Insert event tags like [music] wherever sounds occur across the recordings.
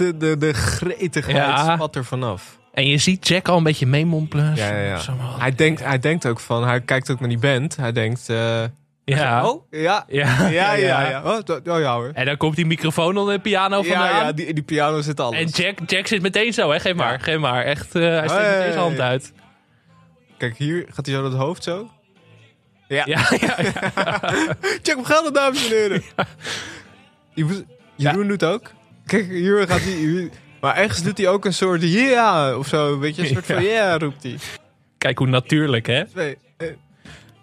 de, de, de gretigheid Ja. spat er vanaf. En je ziet Jack al een beetje meemompelen. Ja, ja, ja. Zo maar- Hij denkt, hij denkt ook van, hij kijkt ook naar die band. Hij denkt, eh, ja. oh, ja, Ja. ja, ja, ja. Oh, oh, ja hoor. En dan komt die microfoon onder de piano vandaan. Ja, ja, die, die piano zit alles. En Jack, Jack zit meteen zo, hè? Geef maar, geef maar. Echt, eh, hij steekt Hey. meteen zijn hand uit. Kijk, hier gaat hij zo dat hoofd zo. Ja. Ja, ja, ja. Check hem gelden, dames en heren. Jeroen doet ook. Kijk, hier gaat hij... Maar ergens doet hij ook een soort yeah of zo. Weet je, een soort van yeah roept hij. Kijk hoe natuurlijk, hè? Twee. eh,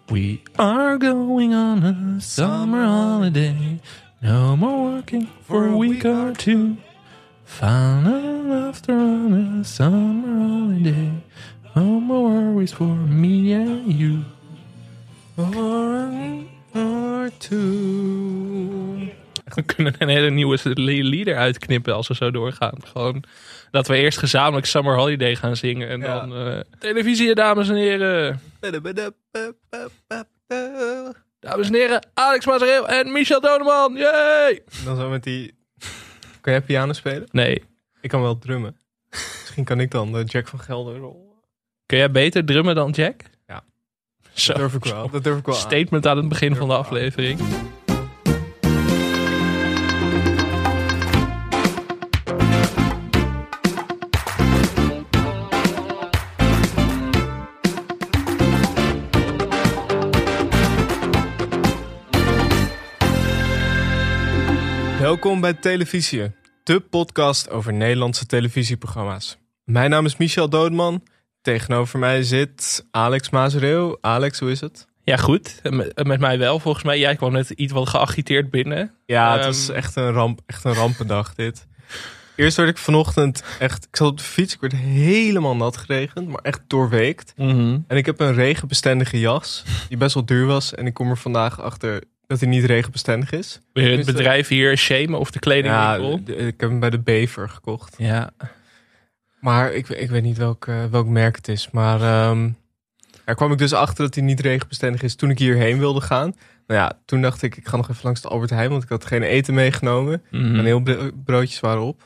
We are going on a summer holiday. No more working for a week or two. Final after on a summer holiday. No more worries for me and you. One or two. [laughs] We kunnen een hele nieuwe lieder uitknippen als we zo doorgaan. Gewoon dat we eerst gezamenlijk Summer Holiday gaan zingen. En Ja. dan eh, televisie, dames en heren. Dames en heren, Alex Mazareel en Michel Doneman. Yay! Dan zo met die... Kan jij piano spelen? Nee. Ik kan wel drummen. Misschien kan ik dan de Jack van Gelder rollen. Kun jij beter drummen dan Jack? Ja. Zo. Dat durf ik wel. Dat durf ik wel. Statement aan het begin van de ik Welkom bij Televisie, de podcast over Nederlandse televisieprogramma's. Mijn naam is Michel Doodman. Tegenover mij zit Alex Mazereel. Alex, hoe is het? Ja, goed. Met, met mij wel, volgens mij. Jij kwam net iets wat geagiteerd binnen. Ja, het Ehm. is echt een, ramp, echt een rampendag dit. Eerst werd ik vanochtend echt... Ik zat op de fiets, ik werd helemaal nat geregend, maar echt doorweekt. En ik heb een regenbestendige jas, die best wel duur was. En ik kom er vandaag achter dat hij niet regenbestendig is. Wil je het Tenminste- bedrijf hier shamen of de Ja, kledingwinkel? ik heb hem bij de Bever gekocht. Ja. Maar ik, ik weet niet welk, eh, welk merk het is. Maar ehm daar kwam ik dus achter dat hij niet regenbestendig is toen ik hierheen wilde gaan. Nou ja, toen dacht ik, ik ga nog even langs de Albert Heijn, want ik had geen eten meegenomen. Mhm. En heel bro- broodjes waren op.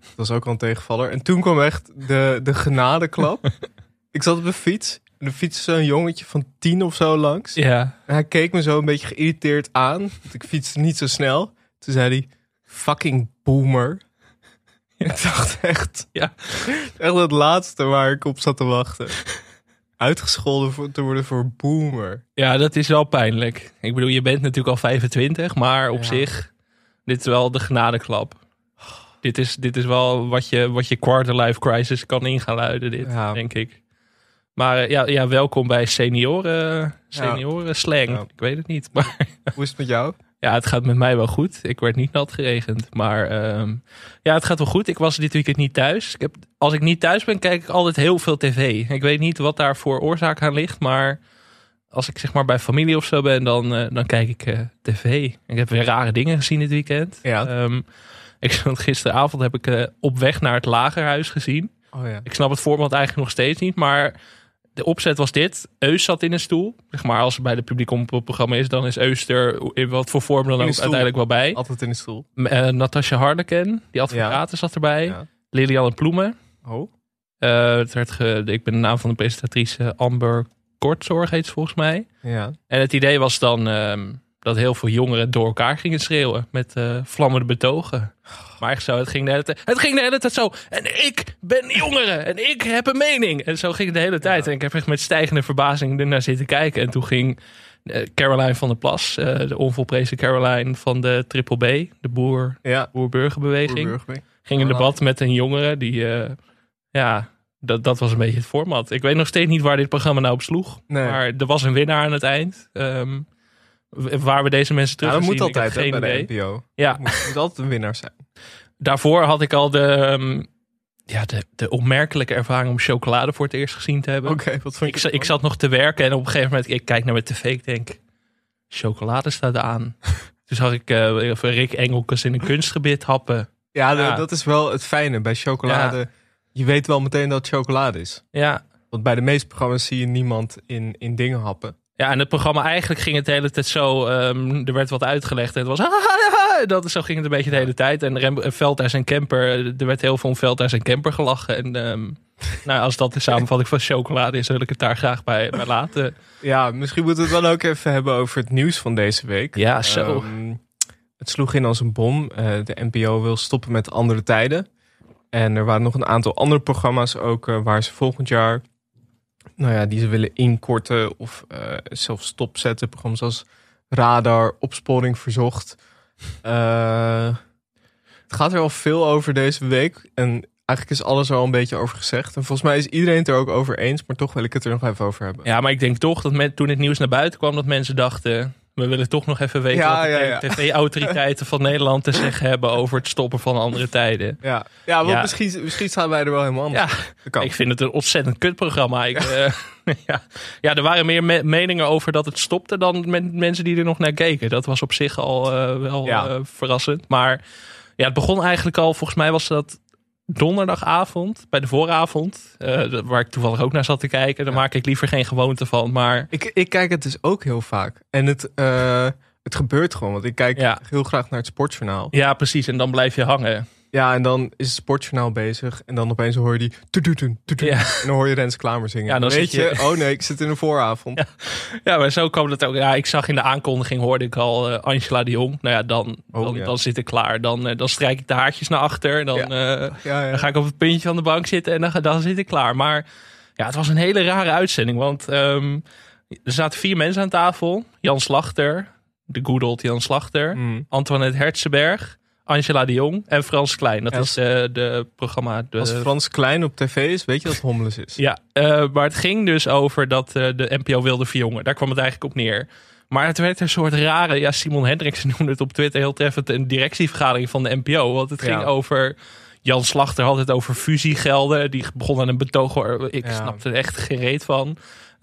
Dat was ook al een tegenvaller. En toen kwam echt de, de genadeklap. [laughs] ik zat op de fiets. De fiets zo'n jongetje van tien of zo langs. Ja. En hij keek me zo een beetje geïrriteerd aan. Want ik fietste niet zo snel. Toen zei hij, fucking boomer. Ik dacht echt, Ja. echt het laatste waar ik op zat te wachten. Uitgescholden voor, te worden voor boomer. ja, dat is wel pijnlijk. Ik bedoel, je bent natuurlijk al 25, maar op Ja. zich, dit is wel de genadeklap. Dit is, dit is wel wat je, wat je quarter-life crisis kan in gaan luiden, dit, Ja. denk ik. Maar eh, ja, ja, welkom bij senioren, senioren slang. Ja. Ik weet het niet, maar [laughs] Hoe is het met jou? Ja, het gaat met mij wel goed. Ik werd niet nat geregend. Maar ehm, ja, het gaat wel goed. Ik was dit weekend niet thuis. Ik heb, als ik niet thuis ben, kijk ik altijd heel veel tv. Ik weet niet wat daar voor oorzaak aan ligt. Maar als ik zeg maar bij familie of zo ben, dan, eh, dan kijk ik eh, tv. Ik heb weer rare dingen gezien dit weekend. Ja. Ehm, ik [laughs] gisteravond heb ik op weg naar het lagerhuis gezien. Oh ja. Ik snap het format eigenlijk nog steeds niet, maar de opzet was dit. Eus zat in een stoel. Zeg maar, als het bij de publiek omroepprogramma is, dan is Eus er in wat voor vorm dan ook uiteindelijk wel bij. Altijd in de stoel. Uh, Natasja Harleken, die advocaat, zat erbij. Ja. Lilianne Ploemen. Oh. Eh, het werd ge- ik ben de naam van de presentatrice Amber Kortzorg heet ze volgens mij. Ja. En het idee was dan ehm, dat heel veel jongeren door elkaar gingen schreeuwen met eh, vlammende betogen. Maar echt zo, het ging, de hele tijd, het ging de hele tijd zo. En ik ben jongeren en ik heb een mening. En zo ging het de hele tijd. En ik heb echt met stijgende verbazing ernaar zitten kijken. En toen ging eh, Caroline van der Plas, eh, de onvolprezen Caroline van de Triple B, de boer, Ja. boer-burgerbeweging, Boerburg. ging in debat met een jongere die, eh, ja, dat, dat was een beetje het format. Ik weet nog steeds niet waar dit programma nou op sloeg. Nee. Maar er was een winnaar aan het eind. Ehm, waar we deze mensen terug Ja, dat moet zien, heb altijd hè, bij de NPO. Ja, Moet, moet altijd een winnaar zijn. Daarvoor had ik al de, ehm, ja, de, de opmerkelijke ervaring om chocolade voor het eerst gezien te hebben. Oké, wat vond Ik, je zat nog te werken en op een gegeven moment, ik kijk naar mijn tv, ik denk, chocolade staat aan. [laughs] Toen zag ik eh, even Rick Engelkes in een kunstgebied happen. Ja. dat is wel het fijne bij chocolade. Je weet wel meteen dat het chocolade is. Ja, Want bij de meeste programma's zie je niemand in, in dingen happen. Ja, en het programma eigenlijk ging het de hele tijd zo. ehm, er werd wat uitgelegd en het was. Dat, zo ging het een beetje de hele tijd. En Rem, Veldhuis en Kemper. Er werd heel veel om Veldhuis en Kemper gelachen. En ehm, [laughs] nou, als dat de samenvatting van chocolade is, wil ik het daar graag bij, bij laten. Ja, misschien moeten we het dan ook even hebben over het nieuws van deze week. Ja, zo. Ehm, het sloeg in als een bom. Eh, de NPO wil stoppen met andere tijden. En er waren nog een aantal andere programma's ook eh, waar ze volgend jaar, nou ja, die ze willen inkorten of eh zelfs stopzetten. Programma's als Radar, Opsporing Verzocht. Eh, het gaat er al veel over deze week. En eigenlijk is alles al een beetje over gezegd. En volgens mij is iedereen het er ook over eens. Maar toch wil ik het er nog even over hebben. Ja, maar ik denk toch dat men, toen het nieuws naar buiten kwam, dat mensen dachten. We willen toch nog even weten Ja, wat de ja, ja. tv-autoriteiten van Nederland te zeggen hebben over het stoppen van andere tijden. Ja, ja, want. Misschien, misschien staan wij er wel helemaal anders. Ja, ik vind het een ontzettend kutprogramma. Ik, eh, [laughs] ja. ja, er waren meer me- meningen over dat het stopte dan men- mensen die er nog naar keken. Dat was op zich al eh, wel eh, verrassend. Maar ja, het begon eigenlijk al, volgens mij was dat donderdagavond, bij de vooravond, eh, waar ik toevallig ook naar zat te kijken. Daar Ja. maak ik liever geen gewoonte van. Maar Ik, ik kijk het dus ook heel vaak. En het, eh, het gebeurt gewoon. Want ik kijk Ja. heel graag naar het sportjournaal. ja, precies. En dan blijf je hangen. Ja, en dan is het sportjournaal bezig. En dan opeens hoor je die... tudutum, tudutum. Ja. En dan hoor je Rens Klamer zingen. Ja, dan weet je- oh nee, ik zit in de vooravond. Ja. Ja, maar zo kwam het ook. Ja, ik zag in de aankondiging, hoorde ik al eh, Angela de Jong. Nou ja, dan, Oh, dan, ja. dan zit ik klaar. Dan, eh, dan strijk ik de haartjes naar achter. Dan, eh, dan ga ik op het puntje van de bank zitten en dan, dan zit ik klaar. Maar ja, het was een hele rare uitzending. Want ehm, er zaten vier mensen aan tafel. Jan Slachter, de good old Jan Slachter. Mm. Antoinette Herzenberg, Angela de Jong en Frans Klein. Dat Ja, is eh, de programma... De, Als Frans Klein op tv is, weet je dat Hommelus is. ja, eh, maar het ging dus over dat eh, de NPO wilde verjongen. Daar kwam het eigenlijk op neer. Maar het werd een soort rare, ja, Simon Hendriksen [laughs] noemde het op Twitter heel treffend, een directievergadering van de NPO. Want het ging Ja. over, Jan Slachter had het over fusiegelden. Die begon aan een betoog, ik Ja. snapte er echt gereed van.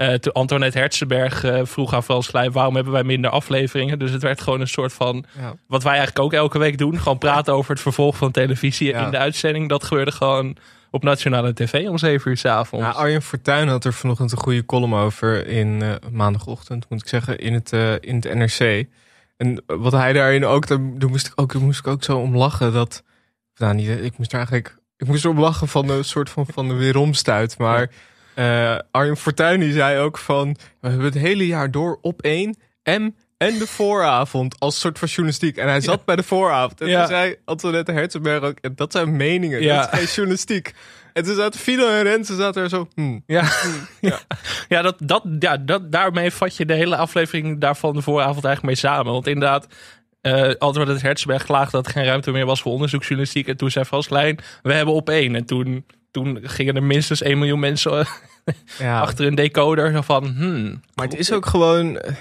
Eh toen Antoinette Herzenberg eh, vroeg aan Frans Klein, waarom hebben wij minder afleveringen? Dus het werd gewoon een soort van, Ja. wat wij eigenlijk ook elke week doen. Gewoon praten over het vervolg van televisie Ja. in de uitzending. Dat gebeurde gewoon op nationale tv om 7 uur s avonds. Ja, Arjen Fortuyn had er vanochtend een goede column over in eh, maandagochtend, moet ik zeggen, in het, in het NRC. En wat hij daarin ook, daar, daar moest ik ook, daar moest ik ook zo om lachen. Dat, nou, niet, ik moest er eigenlijk, ik moest erom lachen van de soort van, van de weeromstuit. Maar eh Arjen Fortuyn die zei ook van, we hebben het hele jaar door op één M en de vooravond als soort van journalistiek. En hij zat bij de vooravond. En Ja. toen zei Antoinette Herzenberg ook, "En dat zijn meningen, Ja. dat is geen journalistiek. En toen zaten Filo en Renze zaten er zo, hmm, Ja, [laughs] Ja. ja, dat, dat, ja dat, daarmee vat je de hele aflevering daarvan de vooravond eigenlijk mee samen. Want inderdaad, eh altijd het Hertzberg klaagde dat er geen ruimte meer was voor onderzoeksjournalistiek. En toen zei Klein, we hebben op één. En toen, toen gingen er minstens 1 miljoen mensen eh, [laughs] ja. achter een decoder. Zo van, hmm. Maar het is ook gewoon. eh,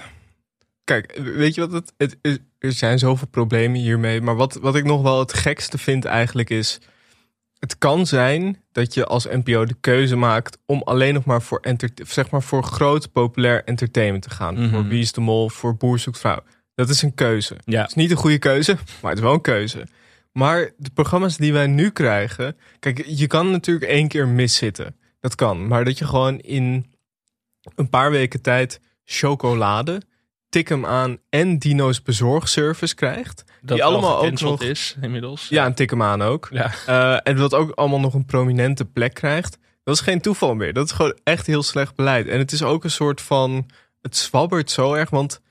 Kijk, weet je wat het, het is? Er zijn zoveel problemen hiermee. Maar wat, wat ik nog wel het gekste vind eigenlijk is. Het kan zijn dat je als NPO de keuze maakt om alleen nog maar voor, enter, zeg maar voor groot populair entertainment te gaan. Mhm. Voor Wie is de Mol, voor Boer zoekt vrouw. Dat is een keuze. Ja. Het is niet een goede keuze, maar het is wel een keuze. Maar de programma's die wij nu krijgen. Kijk, je kan natuurlijk één keer miszitten. Dat kan. Maar dat je gewoon in een paar weken tijd chocolade, tik hem aan en Dino's bezorgservice krijgt. Dat die allemaal ook nog. is inmiddels. Ja, en tik hem aan ook. Ja. Eh, en dat ook allemaal nog een prominente plek krijgt. Dat is geen toeval meer. Dat is gewoon echt heel slecht beleid. En het is ook een soort van. Het zwabbert zo erg, want.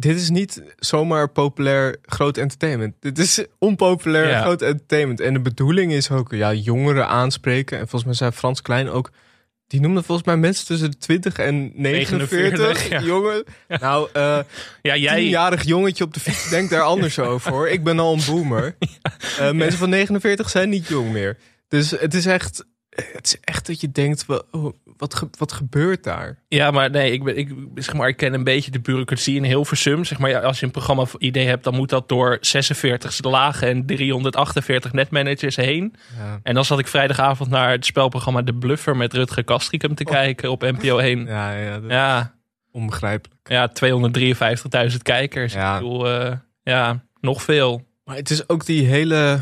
Dit is niet zomaar populair groot entertainment. Dit is onpopulair Ja. groot entertainment. En de bedoeling is ook ja, jongeren aanspreken. En volgens mij zei Frans Klein ook. Die noemde volgens mij mensen tussen de 20 en 49. 49, ja. Jongen. Nou, eh [laughs] ja, jij... tienjarig jongetje op de fiets denkt daar anders [laughs] over hoor. Ik ben al een boomer. [laughs] Eh, mensen van 49 zijn niet jong meer. Dus het is echt, het is echt dat je denkt, wa- wat, ge- wat gebeurt daar? Ja, maar nee, ik, ben, ik, zeg maar, ik ken een beetje de bureaucratie in Hilversum. Zeg maar, ja, als je een programma idee hebt, dan moet dat door 46 lagen en 348 netmanagers heen. Ja, En dan zat ik vrijdagavond naar het spelprogramma De Bluffer met Rutger Kastrikum te kijken op NPO 1. [laughs] ja, ja Ja, onbegrijpelijk. ja 253.000 kijkers. Ja. Ik bedoel, eh, ja, nog veel. Maar het is ook die hele,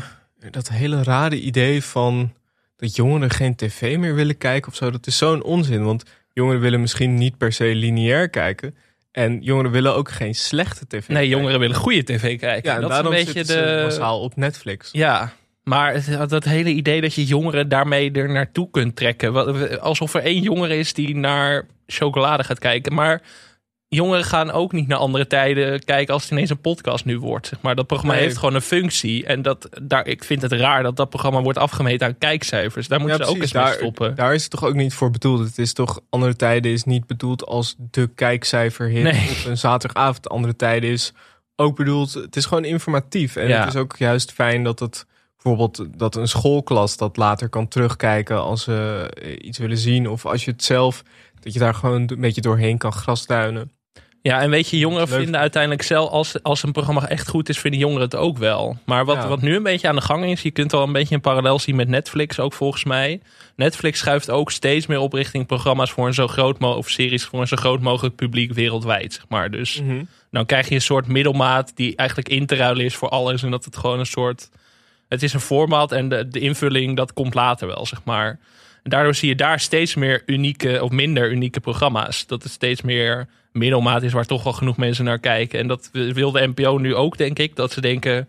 dat hele rare idee van dat jongeren geen tv meer willen kijken of zo. Dat is zo'n onzin. Want jongeren willen misschien niet per se lineair kijken. En jongeren willen ook geen slechte tv Nee, jongeren willen goede tv kijken. Ja, en dat is daarom een beetje de. massaal op Netflix. Ja, maar het- dat hele idee dat je jongeren daarmee er naartoe kunt trekken. Alsof er één jongere is die naar chocolade gaat kijken. Maar jongeren gaan ook niet naar andere tijden kijken als het ineens een podcast nu wordt. Zeg maar dat programma Nee. heeft gewoon een functie. En dat, daar, ik vind het raar dat dat programma wordt afgemeten aan kijkcijfers. Daar moeten Ja, ze ook eens mee stoppen. Daar is het toch ook niet voor bedoeld. Het is toch andere tijden is niet bedoeld als de kijkcijferhit Nee. op een zaterdagavond. Andere tijden is ook bedoeld. Het is gewoon informatief en Ja. het is ook juist fijn dat het bijvoorbeeld dat een schoolklas dat later kan terugkijken als ze eh, iets willen zien of als je het zelf dat je daar gewoon een beetje doorheen kan grasduinen. Ja, en weet je, jongeren Leuk. vinden uiteindelijk zelf, als, als een programma echt goed is, vinden jongeren het ook wel. Maar wat, Ja. wat nu een beetje aan de gang is, je kunt wel een beetje een parallel zien met Netflix ook volgens mij. Netflix schuift ook steeds meer op richting programma's voor een zo groot mogelijk, of series voor een zo groot mogelijk publiek wereldwijd, zeg maar. Dus dan krijg je een soort middelmaat die eigenlijk in te ruilen is voor alles. En dat het gewoon een soort, het is een format en de, de invulling, dat komt later wel, zeg maar. En daardoor zie je daar steeds meer unieke of minder unieke programma's. Dat het steeds meer middelmaat is waar toch wel genoeg mensen naar kijken. En dat wil de NPO nu ook, denk ik. Dat ze denken,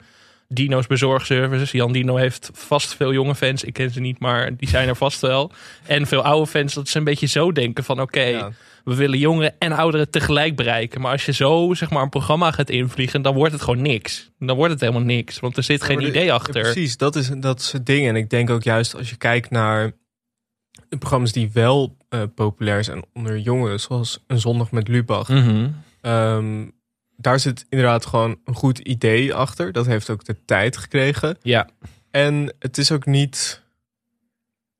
Dino's bezorgservice. Jan Dino heeft vast veel jonge fans. Ik ken ze niet, maar die zijn er vast wel. En veel oude fans, dat ze een beetje zo denken van... oké, Ja. we willen jongeren en ouderen tegelijk bereiken. Maar als je zo zeg maar, een programma gaat invliegen, dan wordt het gewoon niks. Dan wordt het helemaal niks, want er zit geen idee Ja, achter. precies, dat is, dat is het ding. En ik denk ook juist als je kijkt naar de programma's die wel eh, populair zijn onder jongeren, zoals Een Zondag met Lubach. Mhm. Ehm, daar zit inderdaad gewoon een goed idee achter. Dat heeft ook de tijd gekregen. Ja, En het is ook niet.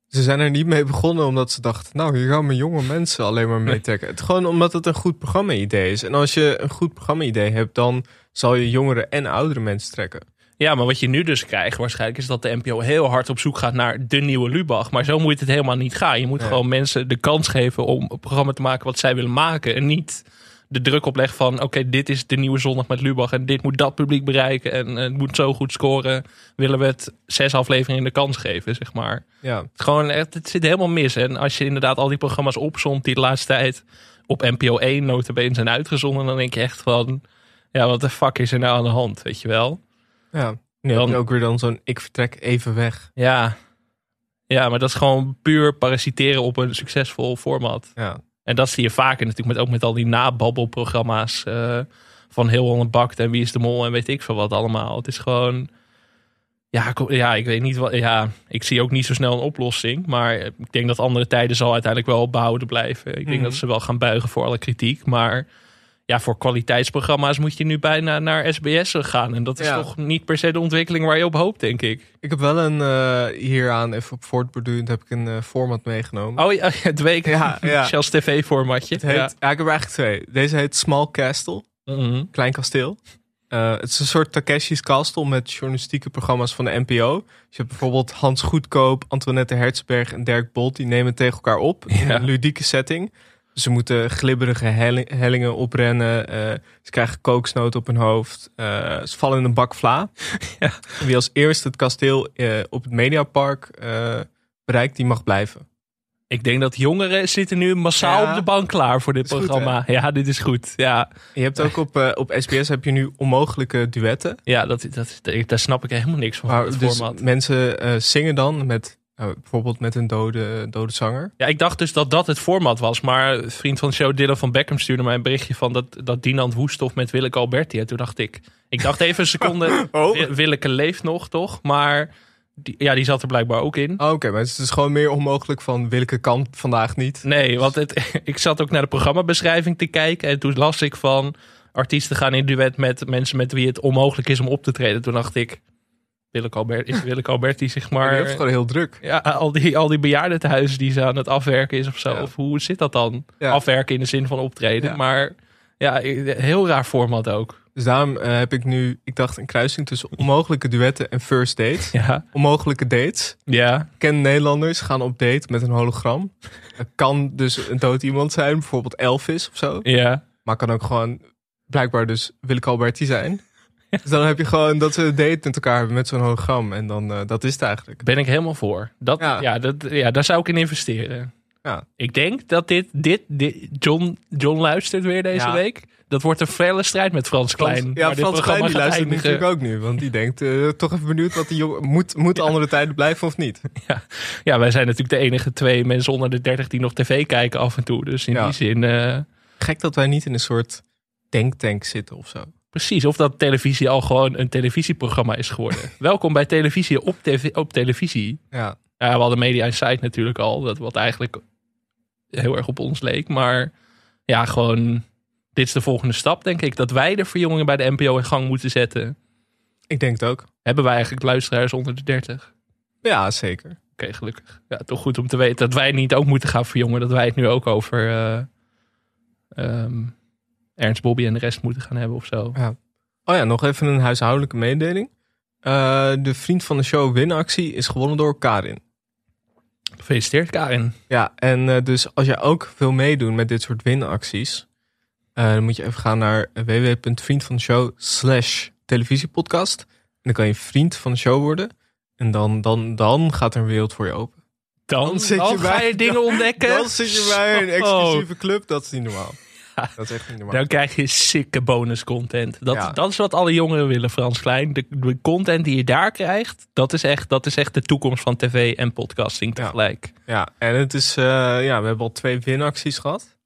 Ze zijn er niet mee begonnen omdat ze dachten, nou, hier gaan mijn jonge mensen alleen maar mee trekken. Het gewoon omdat het een goed programma-idee is. En als je een goed programma-idee hebt, dan zal je jongere en oudere mensen trekken. Ja, maar wat je nu dus krijgt waarschijnlijk is dat de NPO heel hard op zoek gaat naar de nieuwe Lubach. Maar zo moet het helemaal niet gaan. Je moet Nee. gewoon mensen de kans geven om een programma te maken wat zij willen maken. En niet de druk opleggen van oké, dit is de nieuwe zondag met Lubach. En dit moet dat publiek bereiken. En eh, het moet zo goed scoren. Willen we het zes afleveringen de kans geven, zeg maar. Ja, gewoon echt, het zit helemaal mis. En als je inderdaad al die programma's opzomt die de laatste tijd op NPO 1 notabene zijn uitgezonden. Dan denk je echt van, ja, wat de fuck is er nou aan de hand, weet je wel? Ja. Nu Dan- ook weer dan zo'n ik vertrek even weg. Ja. ja, maar dat is gewoon puur parasiteren op een succesvol format. Ja, En dat zie je vaker natuurlijk met, ook met al die nababbelprogramma's eh van Heel Holland Bakt en Wie is de Mol en weet ik veel wat allemaal. Het is gewoon... Ja, ik- ja, ik weet niet wat... Ja, ik zie ook niet zo snel een oplossing. Maar ik denk dat andere tijden zal uiteindelijk wel behouden blijven. Ik denk Mhm. dat ze wel gaan buigen voor alle kritiek. Maar ja, voor kwaliteitsprogramma's moet je nu bijna naar SBS gaan. En dat is Ja. toch niet per se de ontwikkeling waar je op hoopt, denk ik. ik heb wel een eh, hieraan even op voortborduurend heb ik een eh, format meegenomen. Oh ja, [laughs] het week. Ja, ja. [laughs] Shells TV-formatje. Het heet, ja. ik heb er eigenlijk twee. Deze heet Small Castle. Mhm. Klein Kasteel. Eh, het is een soort Takeshi's Castle met journalistieke programma's van de NPO. Dus je hebt bijvoorbeeld Hans Goedkoop, Antoinette Hertzberg en Dirk Bolt. Die nemen tegen elkaar op in een ludieke setting. Ze moeten glibberige helling- hellingen oprennen. eh, ze krijgen kooksnoot op hun hoofd. eh, ze vallen in een bak vla. [laughs] Ja. Wie als eerste het kasteel eh, op het Mediapark bereikt, die mag blijven. Ik denk dat jongeren zitten nu massaal Ja. op de bank klaar voor dit goed, programma. ja, dit is goed. Ja, Je hebt ook op, op SBS heb je nu onmogelijke duetten. ja dat, dat, daar snap ik helemaal niks van. Maar dus format. mensen zingen dan met eh, bijvoorbeeld met een dode, dode zanger. Ja, ik dacht dus dat dat het format was. Maar vriend van de show, Dylan van Beckham, stuurde mij een berichtje van dat, dat Dinant Woesthof met Willeke Alberti. En toen dacht ik, ik dacht even een seconde, [laughs] Oh. Wi- Willeke leeft nog, toch? Maar die, ja, die zat er blijkbaar ook in. Oh, Oké, maar het is dus gewoon meer onmogelijk van welke kant vandaag niet. Nee, want het, [laughs] ik zat ook naar de programmabeschrijving te kijken. En toen las ik van artiesten gaan in duet met mensen met wie het onmogelijk is om op te treden. Toen dacht ik, Willeke Albert, is Willeke Alberti zeg Maar die heeft gewoon heel druk. Ja, al die, al die bejaardentehuizen die ze aan het afwerken is of zo. Ja. Of hoe zit dat dan? Ja. Afwerken in de zin van optreden. Ja. Maar ja, heel raar format ook. Dus daarom eh, heb ik nu, ik dacht, een kruising tussen onmogelijke duetten en first dates. Ja, Onmogelijke dates. ja. Ken Nederlanders gaan op date met een hologram. Het kan dus een dood iemand zijn, bijvoorbeeld Elvis of zo. ja. Maar kan ook gewoon blijkbaar dus Willeke Alberti zijn. [laughs] Dus dan heb je gewoon dat ze een date met elkaar hebben met zo'n hologram. En dan, eh, dat is het eigenlijk. Ben ik helemaal voor. Dat, ja. Ja. dat, ja, daar zou ik in investeren. Ja. Ik denk dat dit, dit, dit John, John luistert weer deze Ja. week. Dat wordt een felle strijd met Frans Klein. ja, Frans Klein die luistert eindigen. natuurlijk ook nu. Want die denkt, eh, toch even benieuwd wat die jongen... Moet, moet andere tijden blijven of niet? [laughs] Ja, wij zijn natuurlijk de enige twee mensen onder de 30 die nog tv kijken af en toe. Dus in Ja. die zin, eh, Gek dat wij niet in een soort denktank zitten of zo. Precies. Of dat televisie al gewoon een televisieprogramma is geworden. [laughs] Welkom bij televisie op, tv, op televisie. Ja, Ja, we hadden Media Insight natuurlijk al. Dat wat eigenlijk heel erg op ons leek. Maar ja, gewoon... Dit is de volgende stap, denk ik. Dat wij de verjongingen bij de NPO in gang moeten zetten. ik denk het ook. Hebben wij eigenlijk luisteraars onder de 30? Ja, zeker. Oké, gelukkig. Ja, toch goed om te weten dat wij niet ook moeten gaan verjongen. Dat wij het nu ook over eh, ehm, Ernst Bobby en de rest moeten gaan hebben of zo. Oh ja, nog even een huishoudelijke mededeling. Eh, de vriend van de show winactie is gewonnen door Karin. Gefeliciteerd, Karin. Ja, en eh, dus als jij ook wil meedoen met dit soort winacties, eh, dan moet je even gaan naar www.vriendvandeshow slash televisiepodcast. En dan kan je vriend van de show worden. En dan, dan, dan gaat er een wereld voor je open. Dan, Dan zit je ga bij- je dingen [laughs] ontdekken. Dan zit je bij een Oh. exclusieve club. Dat is niet normaal. Dat is echt niet normaal. Dan krijg je sikke bonus content. Dat, Ja. dat is wat alle jongeren willen, Frans Klein. De, de content die je daar krijgt, dat is, echt, dat is echt de toekomst van tv en podcasting Ja. tegelijk. Ja, en het is, eh, ja, we hebben al twee winacties gehad.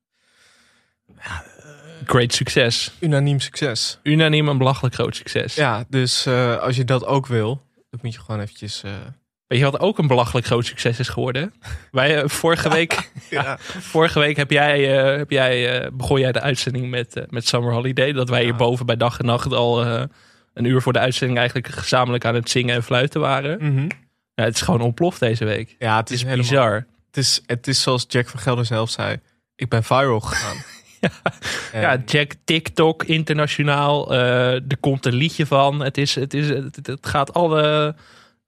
Great succes. Unaniem succes. Unaniem een belachelijk groot succes. Ja, dus eh, als je dat ook wil, dan moet je gewoon eventjes... eh, Weet je wat ook een belachelijk groot succes is geworden? Wij, eh, vorige, [laughs] week, ja. vorige week heb jij, eh, heb jij, eh, begon jij de uitzending met, met Summer Holiday. Dat wij Ja. hierboven bij dag en nacht al een uur voor de uitzending eigenlijk gezamenlijk aan het zingen en fluiten waren. Ja, het is gewoon ontploft deze week. ja, het Het is, helemaal... bizar. Het is, het is zoals Jack van Gelder zelf zei. Ik ben viral gegaan. [laughs] En- Ja, Jack TikTok internationaal. er komt een liedje van. Het, is, het, is, het, het gaat alle,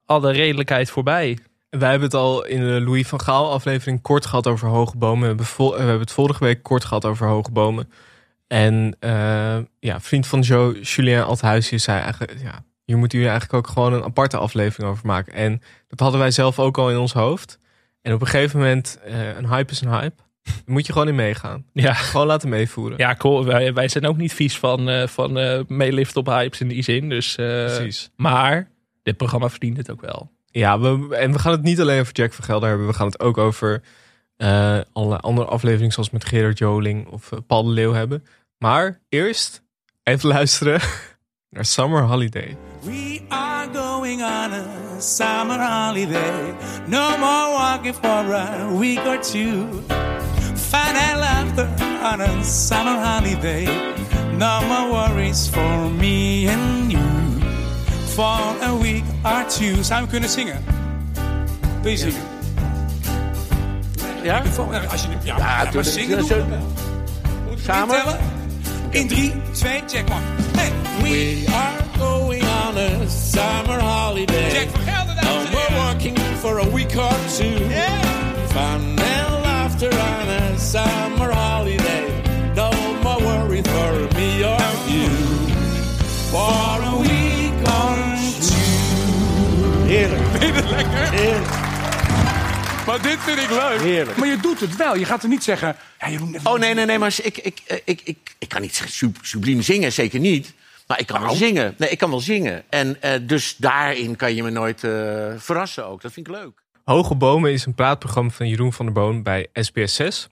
alle redelijkheid voorbij. Wij hebben het al in de Louis van Gaal aflevering kort gehad over hoge bomen. We hebben, vol- we hebben het vorige week kort gehad over hoge bomen. En eh, ja, vriend van show, Julien Althuisje, zei eigenlijk... Ja, hier moeten jullie eigenlijk ook gewoon een aparte aflevering over maken. En dat hadden wij zelf ook al in ons hoofd. En op een gegeven moment, eh, een hype is een hype. Daar moet je gewoon in meegaan. Ja, Gewoon laten meevoeren. ja cool. Wij, wij zijn ook niet vies van, eh van meeliften op hypes in die zin. Dus, Precies. Maar dit programma verdient het ook wel. Ja, we, en we gaan het niet alleen over Jack van Gelder hebben. We gaan het ook over eh allerlei andere afleveringen zoals met Gerard Joling of eh, Paul de Leeuw hebben. Maar eerst even luisteren [laughs] naar Summer Holiday. We are going on a summer holiday. No more walking for a week or two. Fun and laughter on a summer holiday. No more worries for me and you. For a week or two. We kunnen zingen? Wil je zingen? Ja? Als je, ja, Ja, maar zingen doen we. Moeten we Samen? In drie, twee, check maar. Hey, we are going on a summer holiday. Jack van Gelder, dames heren. working for a week or two. Yeah. Fun and laughter on a summer Heerlijk. Maar dit vind ik leuk. Heerlijk. Maar je doet het wel. Je gaat er niet zeggen. Ja, Oh nee, nee, nee, maar ik, ik, ik, ik, ik kan niet sub- subliem zingen, zeker niet. Maar ik kan wel zingen. Nee, ik kan wel zingen. En eh, dus daarin kan je me nooit eh, verrassen ook. Dat vind ik leuk. Hoge Bomen is een praatprogramma van Jeroen van der Boon bij SBS 6.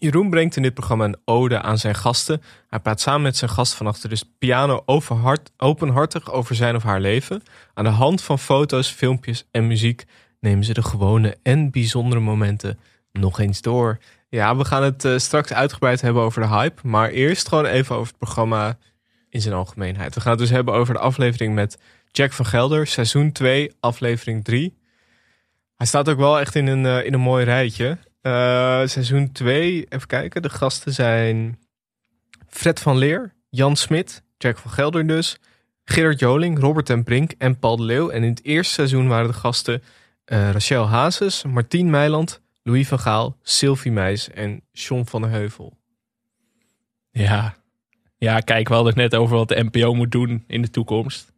Jeroen brengt in dit programma een ode aan zijn gasten. Hij praat samen met zijn gast van achter de piano overhart, openhartig over zijn of haar leven. Aan de hand van foto's, filmpjes en muziek nemen ze de gewone en bijzondere momenten nog eens door. Ja, we gaan het eh, straks uitgebreid hebben over de hype. Maar eerst gewoon even over het programma in zijn algemeenheid. We gaan het dus hebben over de aflevering met Jack van Gelder, seizoen 2, aflevering 3. Hij staat ook wel echt in een, eh, in een mooi rijtje. Eh, seizoen 2, even kijken. De gasten zijn Fred van Leer, Jan Smit, Jack van Gelder dus, Gerard Joling, Robert ten Brink en Paul de Leeuw. En in het eerste seizoen waren de gasten eh, Rachel Hazes, Martien Meiland, Louis van Gaal, Sylvie Meijs en John van der Heuvel. Ja. ja, kijk, we hadden het net over wat de NPO moet doen in de toekomst.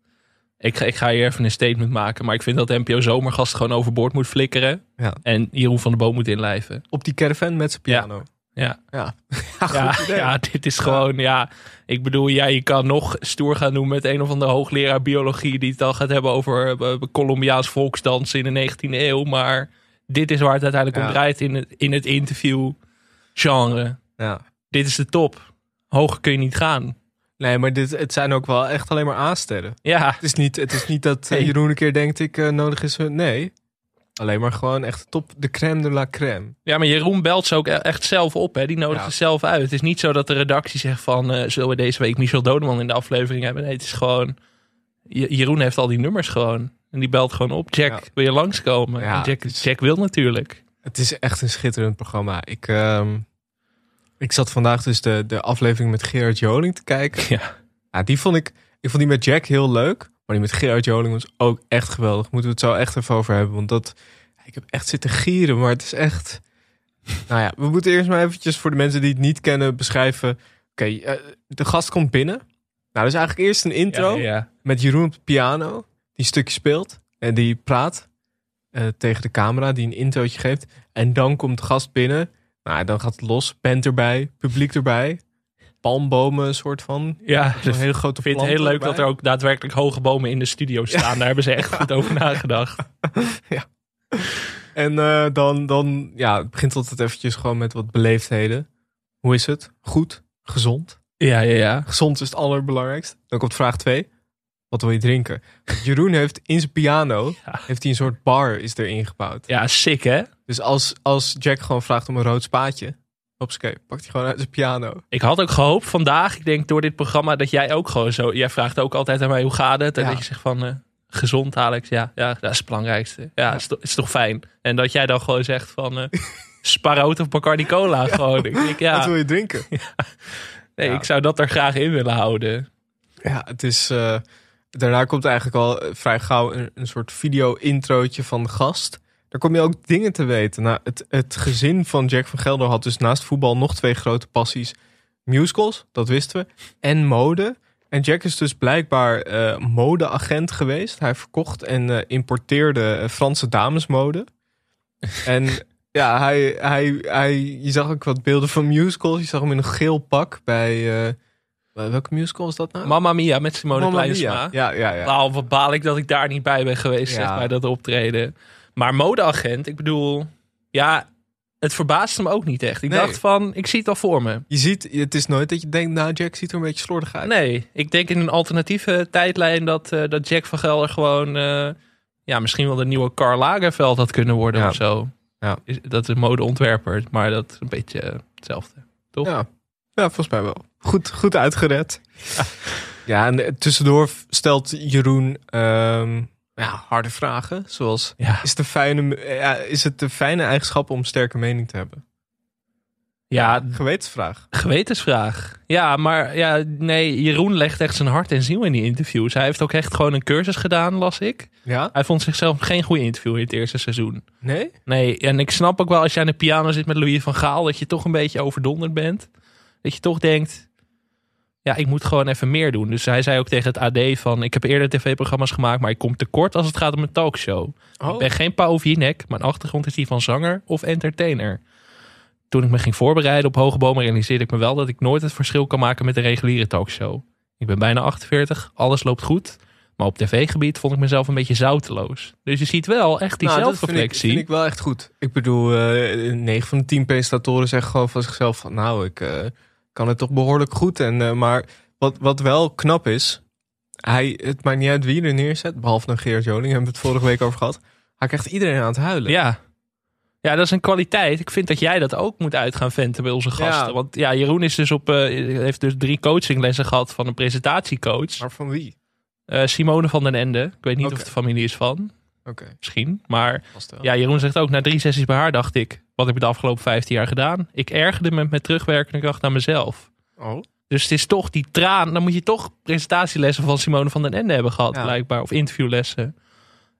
Ik, ga- ik ga hier even een statement maken. Maar ik vind dat NPO Zomergast gewoon overboord moet flikkeren. Ja. En Jeroen van de Boom moet inlijven. Op die caravan met zijn piano. Ja. Ja, ja. [laughs] Ja, dit is gewoon, ja. Ik bedoel, ja, je kan nog stoer gaan doen met een of andere hoogleraar biologie die het al gaat hebben over eh, Colombiaans volksdansen in de 19e eeuw. Maar dit is waar het uiteindelijk om draait in het, in het interview genre. Ja. Dit is de top. Hoger kun je niet gaan. Nee, maar dit, het zijn ook wel echt alleen maar aansterren. Ja, Het is niet, het is niet dat eh. Jeroen een keer denkt ik eh, nodig is. hun- Nee. Alleen maar gewoon echt top, de crème de la crème. ja, maar Jeroen belt ze ook e- echt zelf op. Hè. Die nodigt Ja. ze zelf uit. Het is niet zo dat de redactie zegt van... eh, zullen we deze week Michel Dodeman in de aflevering hebben? Nee, het is gewoon... Je- Jeroen heeft al die nummers gewoon. En die belt gewoon op. Jack, Ja. wil je langskomen? Ja, en Jack, Jack wil natuurlijk. Het is echt een schitterend programma. Ik, ehm, ik zat vandaag dus de, de aflevering met Gerard Joling te kijken. Ja. Ja, die vond ik, ik vond die met Jack heel leuk. Maar die met Gerard Joling was ook echt geweldig. Moeten we het zo echt even over hebben. Want dat, ik heb echt zitten gieren, maar het is echt... Nou ja, we moeten eerst maar eventjes voor de mensen die het niet kennen beschrijven. Oké, eh, de gast komt binnen. Nou, dus eigenlijk eerst een intro Ja, ja. met Jeroen op de piano. Die een stukje speelt en die praat eh, tegen de camera, die een introotje geeft. En dan komt de gast binnen. Nou, dan gaat het los. Band erbij, publiek erbij. Palmbomen, een soort van. Ja, Zo'n ik hele grote vind het heel leuk dat er ook daadwerkelijk hoge bomen in de studio staan. Daar hebben ze echt goed over [laughs] nagedacht. En eh, dan, dan ja, het begint altijd eventjes gewoon met wat beleefdheden. Hoe is het? Goed? Gezond? Ja, ja, ja. Gezond is het allerbelangrijkste. Dan komt vraag 2. Wat wil je drinken? Jeroen heeft in zijn piano [laughs] Ja. heeft hij een soort bar is erin gebouwd. Ja, sick hè? Dus als, als Jack gewoon vraagt om een rood spaatje, hopsakee, pakt hij gewoon uit zijn piano. Ik had ook gehoopt vandaag, ik denk door dit programma, dat jij ook gewoon zo... Jij vraagt ook altijd aan mij, hoe gaat het? En Ja. dat je zegt van, eh, gezond Alex, ja, ja, dat is het belangrijkste. Ja, Is, toch, is toch fijn? En dat jij dan gewoon zegt van, eh Sparroot of Bacardi Cola [laughs] gewoon. Ik denk, Wat ja, wil je drinken? [laughs] nee, ik zou dat er graag in willen houden. Ja, het is. eh, daarna komt eigenlijk al eh, vrij gauw een, soort video-introotje van de gast. Daar kom je ook dingen te weten. Nou, het, het gezin van Jack van Gelder had dus naast voetbal nog twee grote passies: musicals, dat wisten we, en mode. En Jack is dus blijkbaar eh, modeagent geweest. Hij verkocht en eh, importeerde Franse damesmode. En [laughs] ja, hij, hij, hij, je zag ook wat beelden van musicals. Je zag hem in een geel pak bij. Welke musical was dat nou? Mamma Mia met Simone Mamma Kleinsma. Mia. Ja, ja, ja. Nou, wat baal ik dat ik daar niet bij ben geweest zeg, Ja. bij dat optreden. Maar modeagent, ik bedoel, ja, het verbaasde me ook niet echt. Ik Nee. dacht van, ik zie het al voor me. Je ziet, het is nooit dat je denkt, nou, Jack ziet er een beetje slordig uit. Nee, ik denk in een alternatieve tijdlijn dat, eh, dat Jack van Gelder gewoon, eh, ja, misschien wel de nieuwe Karl Lagerfeld had kunnen worden Ja. of zo. Ja. Is, dat is een modeontwerper, maar dat is een beetje hetzelfde. Toch? Ja. ja, volgens mij wel. Goed, goed uitgered. Ja, en tussendoor stelt Jeroen ehm, ja, harde vragen. Zoals, Ja. is, de fijne, ja, is het de fijne eigenschap om sterke mening te hebben? Ja, Gewetensvraag. gewetensvraag. Ja, maar ja, nee, Jeroen legt echt zijn hart en ziel in die interviews. Hij heeft ook echt gewoon een cursus gedaan, las ik. Ja? Hij vond zichzelf geen goede interview in het eerste seizoen. Nee? Nee, en ik snap ook wel als je aan de piano zit met Louis van Gaal, dat je toch een beetje overdonderd bent. Dat je toch denkt, ja, ik moet gewoon even meer doen. Dus hij zei ook tegen het AD van, ik heb eerder tv-programma's gemaakt, maar ik kom tekort als het gaat om een talkshow. Oh. Ik ben geen Pauw Jinek, mijn achtergrond is die van zanger of entertainer. Toen ik me ging voorbereiden op Hoge Bomen realiseerde ik me wel dat ik nooit het verschil kan maken met een reguliere talkshow. Ik ben bijna 48, alles loopt goed. Maar op tv-gebied vond ik mezelf een beetje zouteloos. Dus je ziet wel echt die Nou, dat vind ik, zelfreflectie. vind ik wel echt goed. Ik bedoel, eh 9 van de 10 presentatoren zeggen gewoon van zichzelf van... nou, ik eh, kan het toch behoorlijk goed. En, eh, maar wat, wat wel knap is... Hij, het maakt niet uit wie er neerzet. Behalve dan Geert Joling, hebben we het vorige week over gehad. Hij krijgt iedereen aan het huilen. Ja. ja, dat is een kwaliteit. Ik vind dat jij dat ook moet uit gaan venten bij onze gasten. Ja. Want ja, Jeroen is dus op, eh, heeft dus drie coachinglessen gehad van een presentatiecoach. Maar van wie? Eh, Simone van den Ende. Ik weet niet of het de familie is van. Oké, Misschien. Maar ja, Jeroen zegt ook, na drie sessies bij haar dacht ik... wat heb ik de afgelopen 15 jaar gedaan? Ik ergerde me met terugwerkende kracht naar mezelf. Oh, Dus het is toch die traan. Dan moet je toch presentatielessen van Simone van den Ende hebben gehad, Ja. blijkbaar. Of interviewlessen.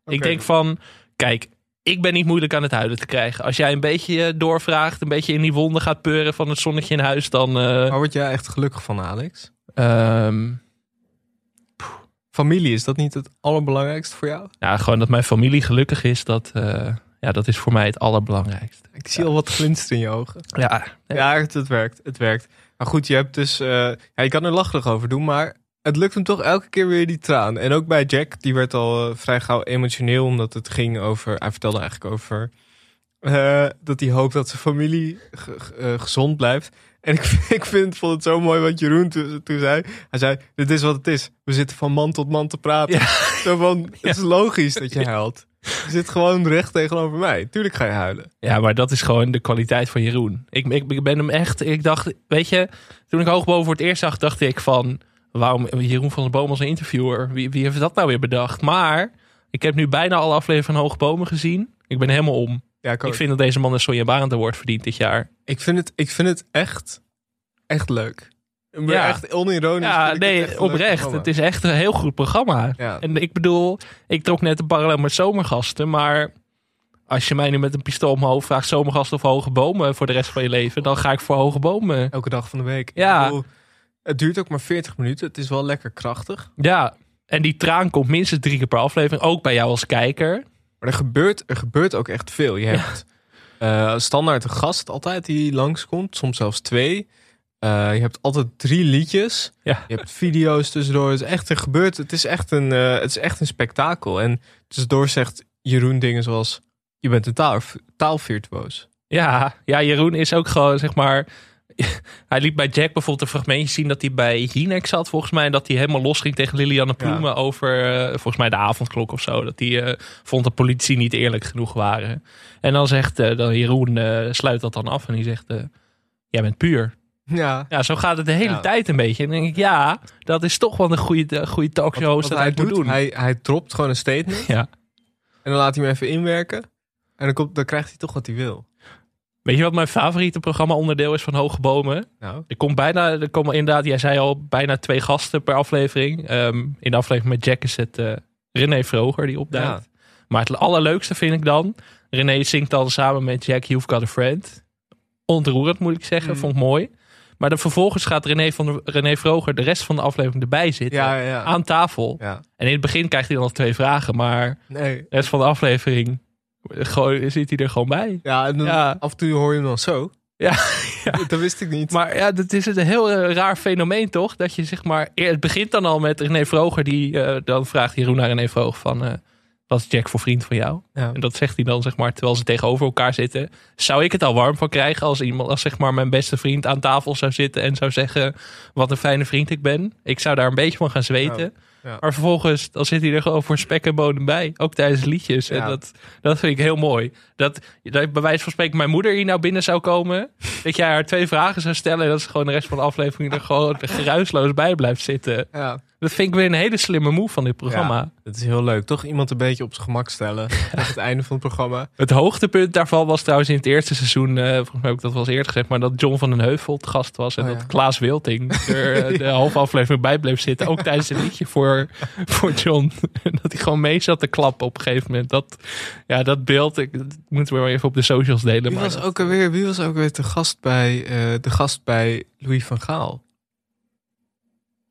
Ik denk van, kijk, ik ben niet moeilijk aan het huilen te krijgen. Als jij een beetje eh, doorvraagt, een beetje in die wonden gaat peuren van het zonnetje in huis, dan. eh, Waar word jij echt gelukkig van, Alex? ehm, Familie, is dat niet het allerbelangrijkste voor jou? Ja, gewoon dat mijn familie gelukkig is, dat, eh, ja, dat is voor mij het allerbelangrijkste. Ik zie al wat glinster in je ogen. Ja, Ja, het, het werkt. Het werkt. Maar goed, je hebt dus. eh, ja, je kan er lachelijk over doen, maar het lukt hem toch elke keer weer die traan. En ook bij Jack, die werd al eh, vrij gauw emotioneel, omdat het ging over. Hij vertelde eigenlijk over. eh, dat hij hoopt dat zijn familie ge- ge- gezond blijft. En ik, [laughs] ik vind, vond het zo mooi wat Jeroen toen, toen zei. Hij zei: Dit is wat het is. We zitten van man tot man te praten. Zo van: [laughs] Het is logisch dat je huilt. Je zit gewoon recht tegenover mij. Tuurlijk ga je huilen. Ja, maar dat is gewoon de kwaliteit van Jeroen. Ik, ik, ik ben hem echt. Ik dacht, weet je, toen ik Hoogboven voor het eerst zag, dacht ik van. Waarom Jeroen van der Boom als een interviewer? Wie, wie heeft dat nou weer bedacht? Maar ik heb nu bijna alle afleveringen van Hoogbomen gezien. Ik ben helemaal om. Ja, ik, vind dat deze man een Sonja Barend Award verdient dit jaar. Ik vind het, ik vind het echt, echt leuk. Ja. echt onironisch. Ja, het nee, oprecht. Het is echt een heel goed programma. Ja. En ik bedoel, ik trok net een parallel met zomergasten, maar als je mij nu met een pistool op mijn hoofd vraagt, zomergasten of hoge bomen voor de rest van je leven, dan ga ik voor hoge bomen. Elke dag van de week. Ja. Bedoel, het duurt ook maar 40 minuten. Het is wel lekker krachtig. Ja, en die traan komt minstens drie keer per aflevering, ook bij jou als kijker. Maar er gebeurt, er gebeurt ook echt veel. Je hebt eh, standaard een gast altijd die langskomt. Soms zelfs twee. Eh, je hebt altijd drie liedjes. Ja. Je hebt video's tussendoor. Het is echt, er gebeurt, het is echt een, eh, het is echt een spektakel. En tussendoor zegt Jeroen dingen zoals... Je bent een taal, taalvirtuoos. Ja, ja, Jeroen is ook gewoon, zeg maar... [laughs] Hij liet bij Jack bijvoorbeeld een fragmentje zien dat hij bij Jinek zat, volgens mij. En dat hij helemaal los ging tegen Lilianne Ploemen over, eh, volgens mij, de avondklok of zo. Dat hij eh, vond dat politici niet eerlijk genoeg waren. En dan zegt eh, dan Jeroen, sluit dat dan af en die zegt, jij bent puur. Ja. Ja, zo gaat het de hele Ja. tijd een beetje. En dan denk ik, ja, dat is toch wel een goede, goede talkshow Wat dat hij hij moet doet, doen. Hij, hij dropt gewoon een statement. [laughs] Ja. En dan laat hij hem even inwerken. En dan, komt, dan krijgt hij toch wat hij wil. Weet je wat mijn favoriete programma onderdeel is van Hoge Bomen? Nou, Er komt bijna, er komen inderdaad, jij zei al, bijna twee gasten per aflevering. Ehm, in de aflevering met Jack is het eh, René Vroger die opduikt. Maar het allerleukste vind ik dan, René zingt dan samen met Jack You've Got a Friend. Ontroerend moet ik zeggen, Mm. vond ik mooi. Maar dan vervolgens gaat René, van de, René Vroger de rest van de aflevering erbij zitten. ja. Aan tafel. En in het begin krijgt hij dan nog twee vragen, maar Nee. de rest van de aflevering gewoon, zit hij er gewoon bij. Ja, en dan Ja. af en toe hoor je hem dan zo. Ja, [laughs] Dat wist ik niet. Maar ja, dat is een heel eh, raar fenomeen toch? Dat je zeg maar, eer- het begint dan al met René Vroger, die eh, dan vraagt Jeroen naar René Vroger van, eh, wat is Jack voor vriend van jou? ja. En dat zegt hij dan zeg maar, terwijl ze tegenover elkaar zitten. Zou ik het al warm van krijgen als iemand, als zeg maar mijn beste vriend aan tafel zou zitten en zou zeggen, wat een fijne vriend ik ben? Ik zou daar een beetje van gaan zweten. Ja. Maar vervolgens, dan zit hij er gewoon voor spek en bodem bij. Ook tijdens de liedjes. En Ja. dat, dat vind ik heel mooi. Dat, dat bij wijze van spreken mijn moeder hier nou binnen zou komen. dat jij haar twee vragen zou stellen. En dat ze gewoon de rest van de aflevering er gewoon [laughs] geruisloos bij blijft zitten. ja. Dat vind ik weer een hele slimme move van dit programma. Ja, dat is heel leuk. Toch iemand een beetje op zijn gemak stellen. [laughs] Aan het einde van het programma. Het hoogtepunt daarvan was trouwens in het eerste seizoen. eh, volgens mij heb ik dat wel eens eerder gezegd. Maar dat John van den Heuvel te gast was. En Oh, dat. Klaas Wilting [laughs] er eh, de halve aflevering bij bleef zitten. Ook tijdens het liedje voor, [laughs] voor John. En dat hij gewoon mee zat te klappen op een gegeven moment. Dat, ja, dat beeld. Ik, dat moeten we maar even op de socials delen. Wie maar was dat- ook alweer, wie was ook weer de gast bij, eh, de gast bij Louis van Gaal?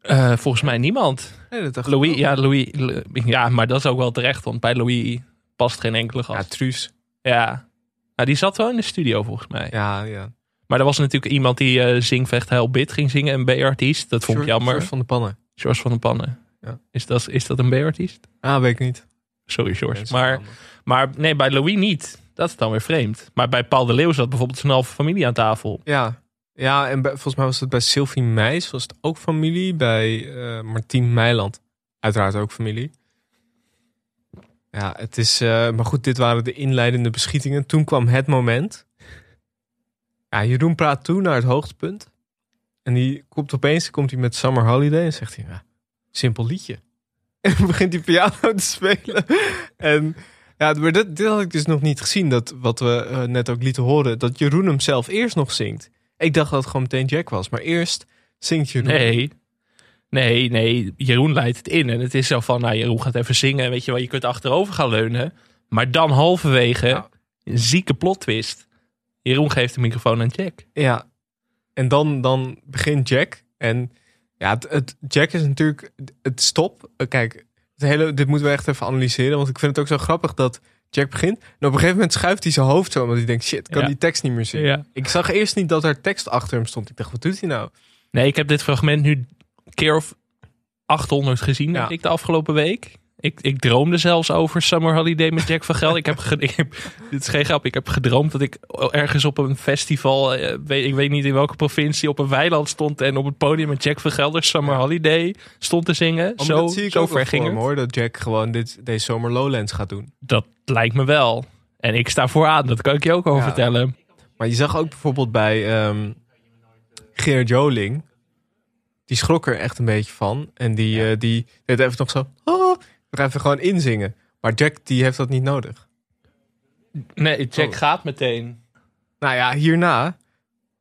Eh, volgens mij niemand. Nee, dat dacht Louis, ja, Louis, ja, maar dat is ook wel terecht. Want bij Louis past geen enkele Ja, gast. Truus. Ja. Nou, die zat wel in de studio volgens mij. Ja, ja. Maar er was natuurlijk iemand die eh zing, vecht, heel bit ging zingen. Een B-artiest. Dat vond ik jammer. George van de Pannen. George van den Pannen. Ja. Is, dat, is dat een B-artiest? Ah, weet ik niet. Sorry, George. Maar, maar nee, bij Louis niet. Dat is dan weer vreemd. Maar bij Paul de Leeuw zat bijvoorbeeld zijn halve familie aan tafel. Ja. Ja, en volgens mij was het bij Sylvie Meis, was het ook familie. Bij eh Martien Meiland, uiteraard ook familie. Ja, het is... eh, maar goed, dit waren de inleidende beschietingen. Toen kwam het moment. Ja, Jeroen praat toe naar het hoogtepunt. En die komt opeens komt hij met Summer Holiday en zegt hij... Ja, simpel liedje. [laughs] En begint hij piano te spelen. En ja, dit, dit had ik dus nog niet gezien. Dat wat we eh, net ook lieten horen. Dat Jeroen hem zelf eerst nog zingt. Ik dacht dat het gewoon meteen Jack was. Maar eerst zingt Jeroen. Nee. Nee, nee. Jeroen leidt het in. En het is zo van, nou, Jeroen gaat even zingen. Weet je wel, je kunt achterover gaan leunen. Maar dan halverwege Ja. een zieke plot twist. Jeroen geeft de microfoon aan Jack. Ja. En dan, dan begint Jack. En Ja, het, het- Jack is natuurlijk het stop. eh, Kijk, het hele, dit moeten we echt even analyseren. Want ik vind het ook zo grappig dat Jack begint. En op een gegeven moment schuift hij zijn hoofd zo. Omdat hij denkt, shit, ik kan Ja. die tekst niet meer zien. Ja. Ik zag eerst niet dat er tekst achter hem stond. Ik dacht, wat doet hij nou? Nee, ik heb dit fragment nu een keer of 800 gezien, Ja. denk ik, de afgelopen week. Ik, ik droomde zelfs over Summer Holiday met Jack van Gelder. ik heb, ge- [laughs] ik heb, dit is geen grap, ik heb gedroomd dat ik ergens op een festival, eh, weet, ik weet niet in welke provincie, op een weiland stond en op het podium met Jack van Gelder Summer Holiday stond te zingen. Oh, zo dat zie ik zo ver ging hem, het. hoor. Dat Jack gewoon dit, deze zomer Lowlands gaat doen. Dat lijkt me wel. En ik sta vooraan, dat kan ik je ook over Ja. vertellen. Maar je zag ook bijvoorbeeld bij ehm Gerard Joling. Die schrok er echt een beetje van. En die, eh, die deed even nog zo... Oh, even gewoon inzingen. Maar Jack die heeft dat niet nodig. Nee, Jack Oh. gaat meteen. Nou ja, hierna...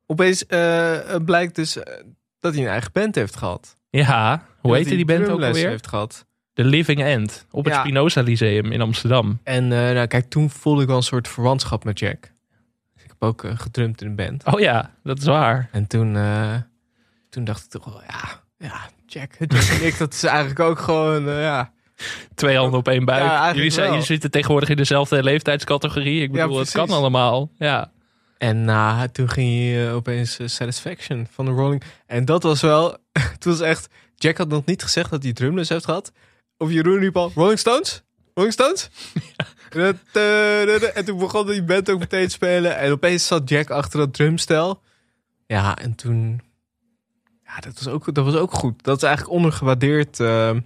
Opeens eh, eh, blijkt dus eh, dat hij een eigen band heeft gehad. Ja, hoe heette die band ook alweer? heeft gehad. The Living End. Op het Ja. Spinoza Lyceum in Amsterdam. En eh, nou, kijk, toen voelde ik wel een soort verwantschap met Jack. Dus ik heb ook gedrumd in een band. Oh ja, dat is waar. En toen, eh, toen dacht ik toch wel, ja, ja Jack, [laughs] Jack en ik, dat is eigenlijk ook gewoon, ja. Twee handen op één buik. Ja, jullie, zijn, jullie zitten tegenwoordig in dezelfde leeftijdscategorie. Ik Ja, bedoel, het kan allemaal. Ja. En na, toen ging eh, opeens eh, Satisfaction van de Rolling. En dat was wel, [laughs] het was echt, Jack had nog niet gezegd dat hij drumles heeft gehad. Of Jeroen riep al, Rolling Stones? Rolling Stones? [laughs] En, dat, en toen begon die band ook meteen te spelen. En opeens zat Jack achter dat drumstel. Ja, en toen, ja, dat was ook, dat was ook goed. Dat is eigenlijk ondergewaardeerd eh,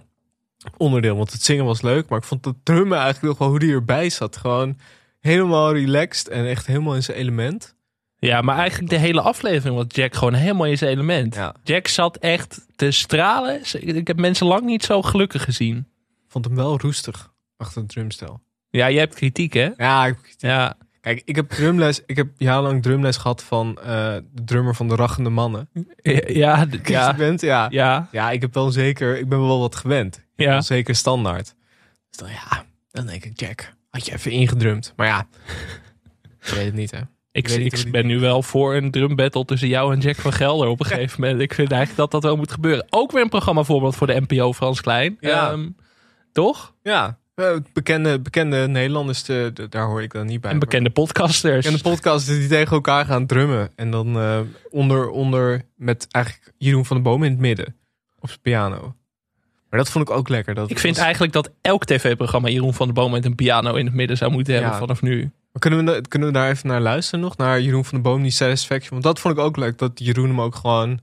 onderdeel. Want het zingen was leuk, maar ik vond het drummen eigenlijk nog wel hoe die erbij zat. Gewoon helemaal relaxed en echt helemaal in zijn element. ja, maar eigenlijk de hele aflevering was Jack gewoon helemaal in zijn element. Ja. Jack zat echt te stralen. Ik heb mensen lang niet zo gelukkig gezien. Vond hem wel roestig achter het drumstel. Ja, je hebt kritiek, hè? Ja, ik, Ja, kijk, ik heb drumles. Ik heb jarenlang drumles gehad van eh, de drummer van de Rachende Mannen. ja, d- Ja. ja, Bent, ja. ja. ja, ik heb wel zeker, ik ben wel wat gewend. ja. Zeker standaard. Dus dan ja, dan denk ik, Jack, had je even ingedrumd. Maar ja, [laughs] ik weet het niet hè. Ik, ik ben nu wel voor een drum battle tussen jou en Jack van Gelder op een gegeven [laughs] moment. Ik vind eigenlijk dat dat wel moet gebeuren. Ook weer een programma voorbeeld voor de NPO Frans Klein. Ja. Ehm, toch? Ja, bekende, bekende Nederlanders, de, de- daar hoor ik dan niet bij. En bekende podcasters. En de podcast die tegen elkaar gaan drummen. En dan eh, onder, onder met eigenlijk Jeroen van de Boom in het midden. Op zijn piano. Maar dat vond ik ook lekker. Dat Ik vind was- eigenlijk dat elk tv-programma Jeroen van der Boom met een piano in het midden zou moeten hebben Ja. vanaf nu. Maar kunnen, we, kunnen we daar even naar luisteren nog? Naar Jeroen van de Boom, die Satisfaction. Want dat vond ik ook leuk. Dat Jeroen hem ook gewoon...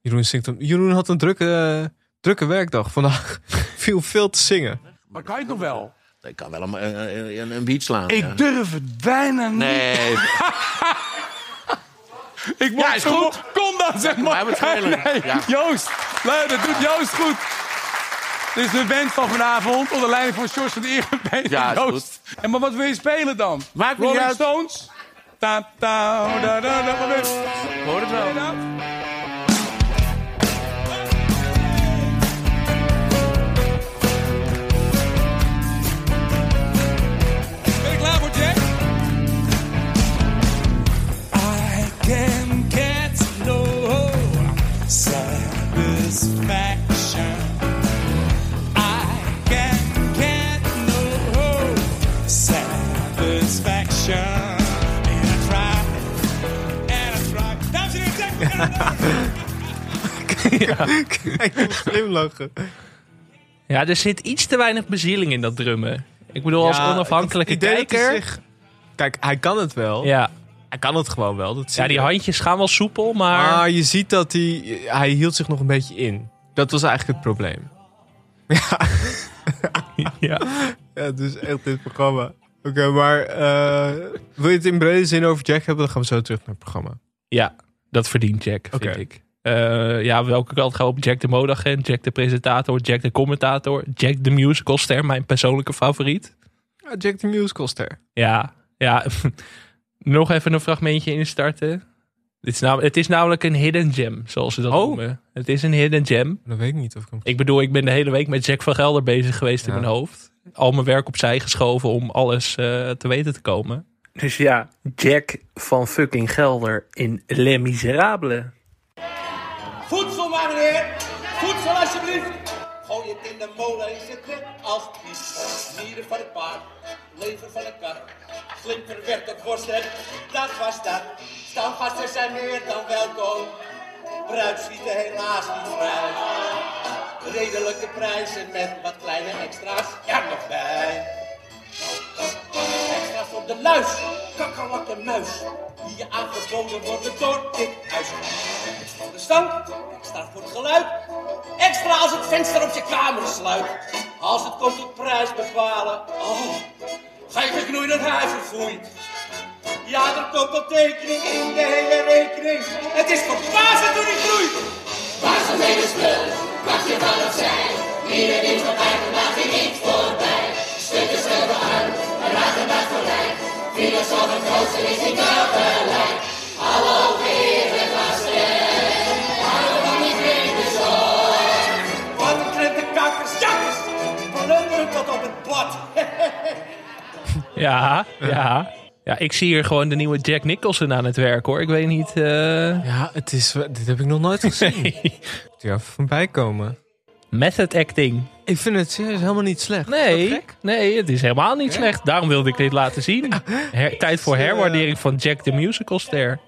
Jeroen, zingt hem, Jeroen had een drukke, drukke werkdag vandaag. [laughs] Viel veel te zingen. Maar kan je het nog wel? Ik kan wel een, een, een, beat slaan. Ik ja. durf het bijna niet. Nee, [laughs] Ik word Ja, is goed. Kom dan, zeg maar. Wij hebben het spelen. [laughs] Nee, Ja. Joost. Nee, dat doet Joost goed. Dit is de band van vanavond. Onder leiding van George van de. [laughs] Ja, Joost. En maar wat wil je spelen dan? Maakt Rolling. Stones? Ta, ta, da, da, da, je- hoor het wel. Satisfaction. I can get no satisfaction. And I try, and I try. Dames en heren, Jack, we gaan Kijk, hoe glimlachen. Ja, er zit iets te weinig bezieling in dat drummen. Ik bedoel, als Ja, onafhankelijke kijker... zich- Kijk, hij kan het wel. Ja. Hij kan het gewoon wel. Dat ja, die je. handjes gaan wel soepel, maar... Maar je ziet dat hij... Hij hield zich nog een beetje in. Dat was eigenlijk het probleem. [laughs] ja. Ja, dus echt dit programma. Oké, maar eh, wil je het in brede zin over Jack hebben? Dan gaan we zo terug naar het programma. ja, dat verdient Jack, vind Oké. ik. Eh, ja, welke kant gaan we op? Jack de modagent, Jack de presentator, Jack de commentator, Jack de musicalster, mijn persoonlijke favoriet. Ja, Jack the Musicalster. Ja, ja. Nog even een fragmentje instarten. Dit is nam- het is namelijk een hidden gem, zoals ze dat Oh. noemen. Het is een hidden gem. Dat weet ik niet of ik hem... Ik bedoel, ik ben de hele week met Jack van Gelder bezig geweest in mijn hoofd. Al mijn werk opzij geschoven om alles eh, te weten te komen. Dus ja, Jack van fucking Gelder in Les Miserables. Voedsel, maar meneer. de molen is het net als pies. Nieren van het paard, lever van een kat. Slim verwerkt het worsten, dat was dat. Stamgasten zijn meer dan welkom. Bruidsvieten helaas niet vrij. Redelijke prijzen met wat kleine extra's er nog bij. Extra's voor de luis, kakkerlakke muis. Die je aangeboden worden door dit huis. Extra voor de stank, extra voor het geluid. Extra als het venster op je kamer sluit. Als het komt tot prijs bepalen. Oh, geef ik knoei dat huis verfoeit. Ja, er komt op tekening in de hele rekening. Het is verbazend hoe die groeit. Waar zo'n hele spul, wat je van of zij. Ieder ding voorbij, maakt je niet voorbij. Stukken schuiven uit, een waterbaat gelijk. Filosoof en grootste is niet gelijk. Hallo heren gasten, hallo van die vreemde zon. Wat een krente kakkers, jakkers. Plunderen tot op het bord. [laughs] Ja, [laughs] ja. Ja, ik zie hier gewoon de nieuwe Jack Nicholson aan het werk hoor. Ik weet niet. eh, Ja, het is, dit heb ik nog nooit gezien. [laughs] Moet er even voorbij komen. Method acting. Ik vind het serieus helemaal niet slecht. Nee, nee, het is helemaal niet slecht. Daarom wilde ik dit laten zien. Her- tijd voor [laughs] herwaardering van Jack the Musical Ster.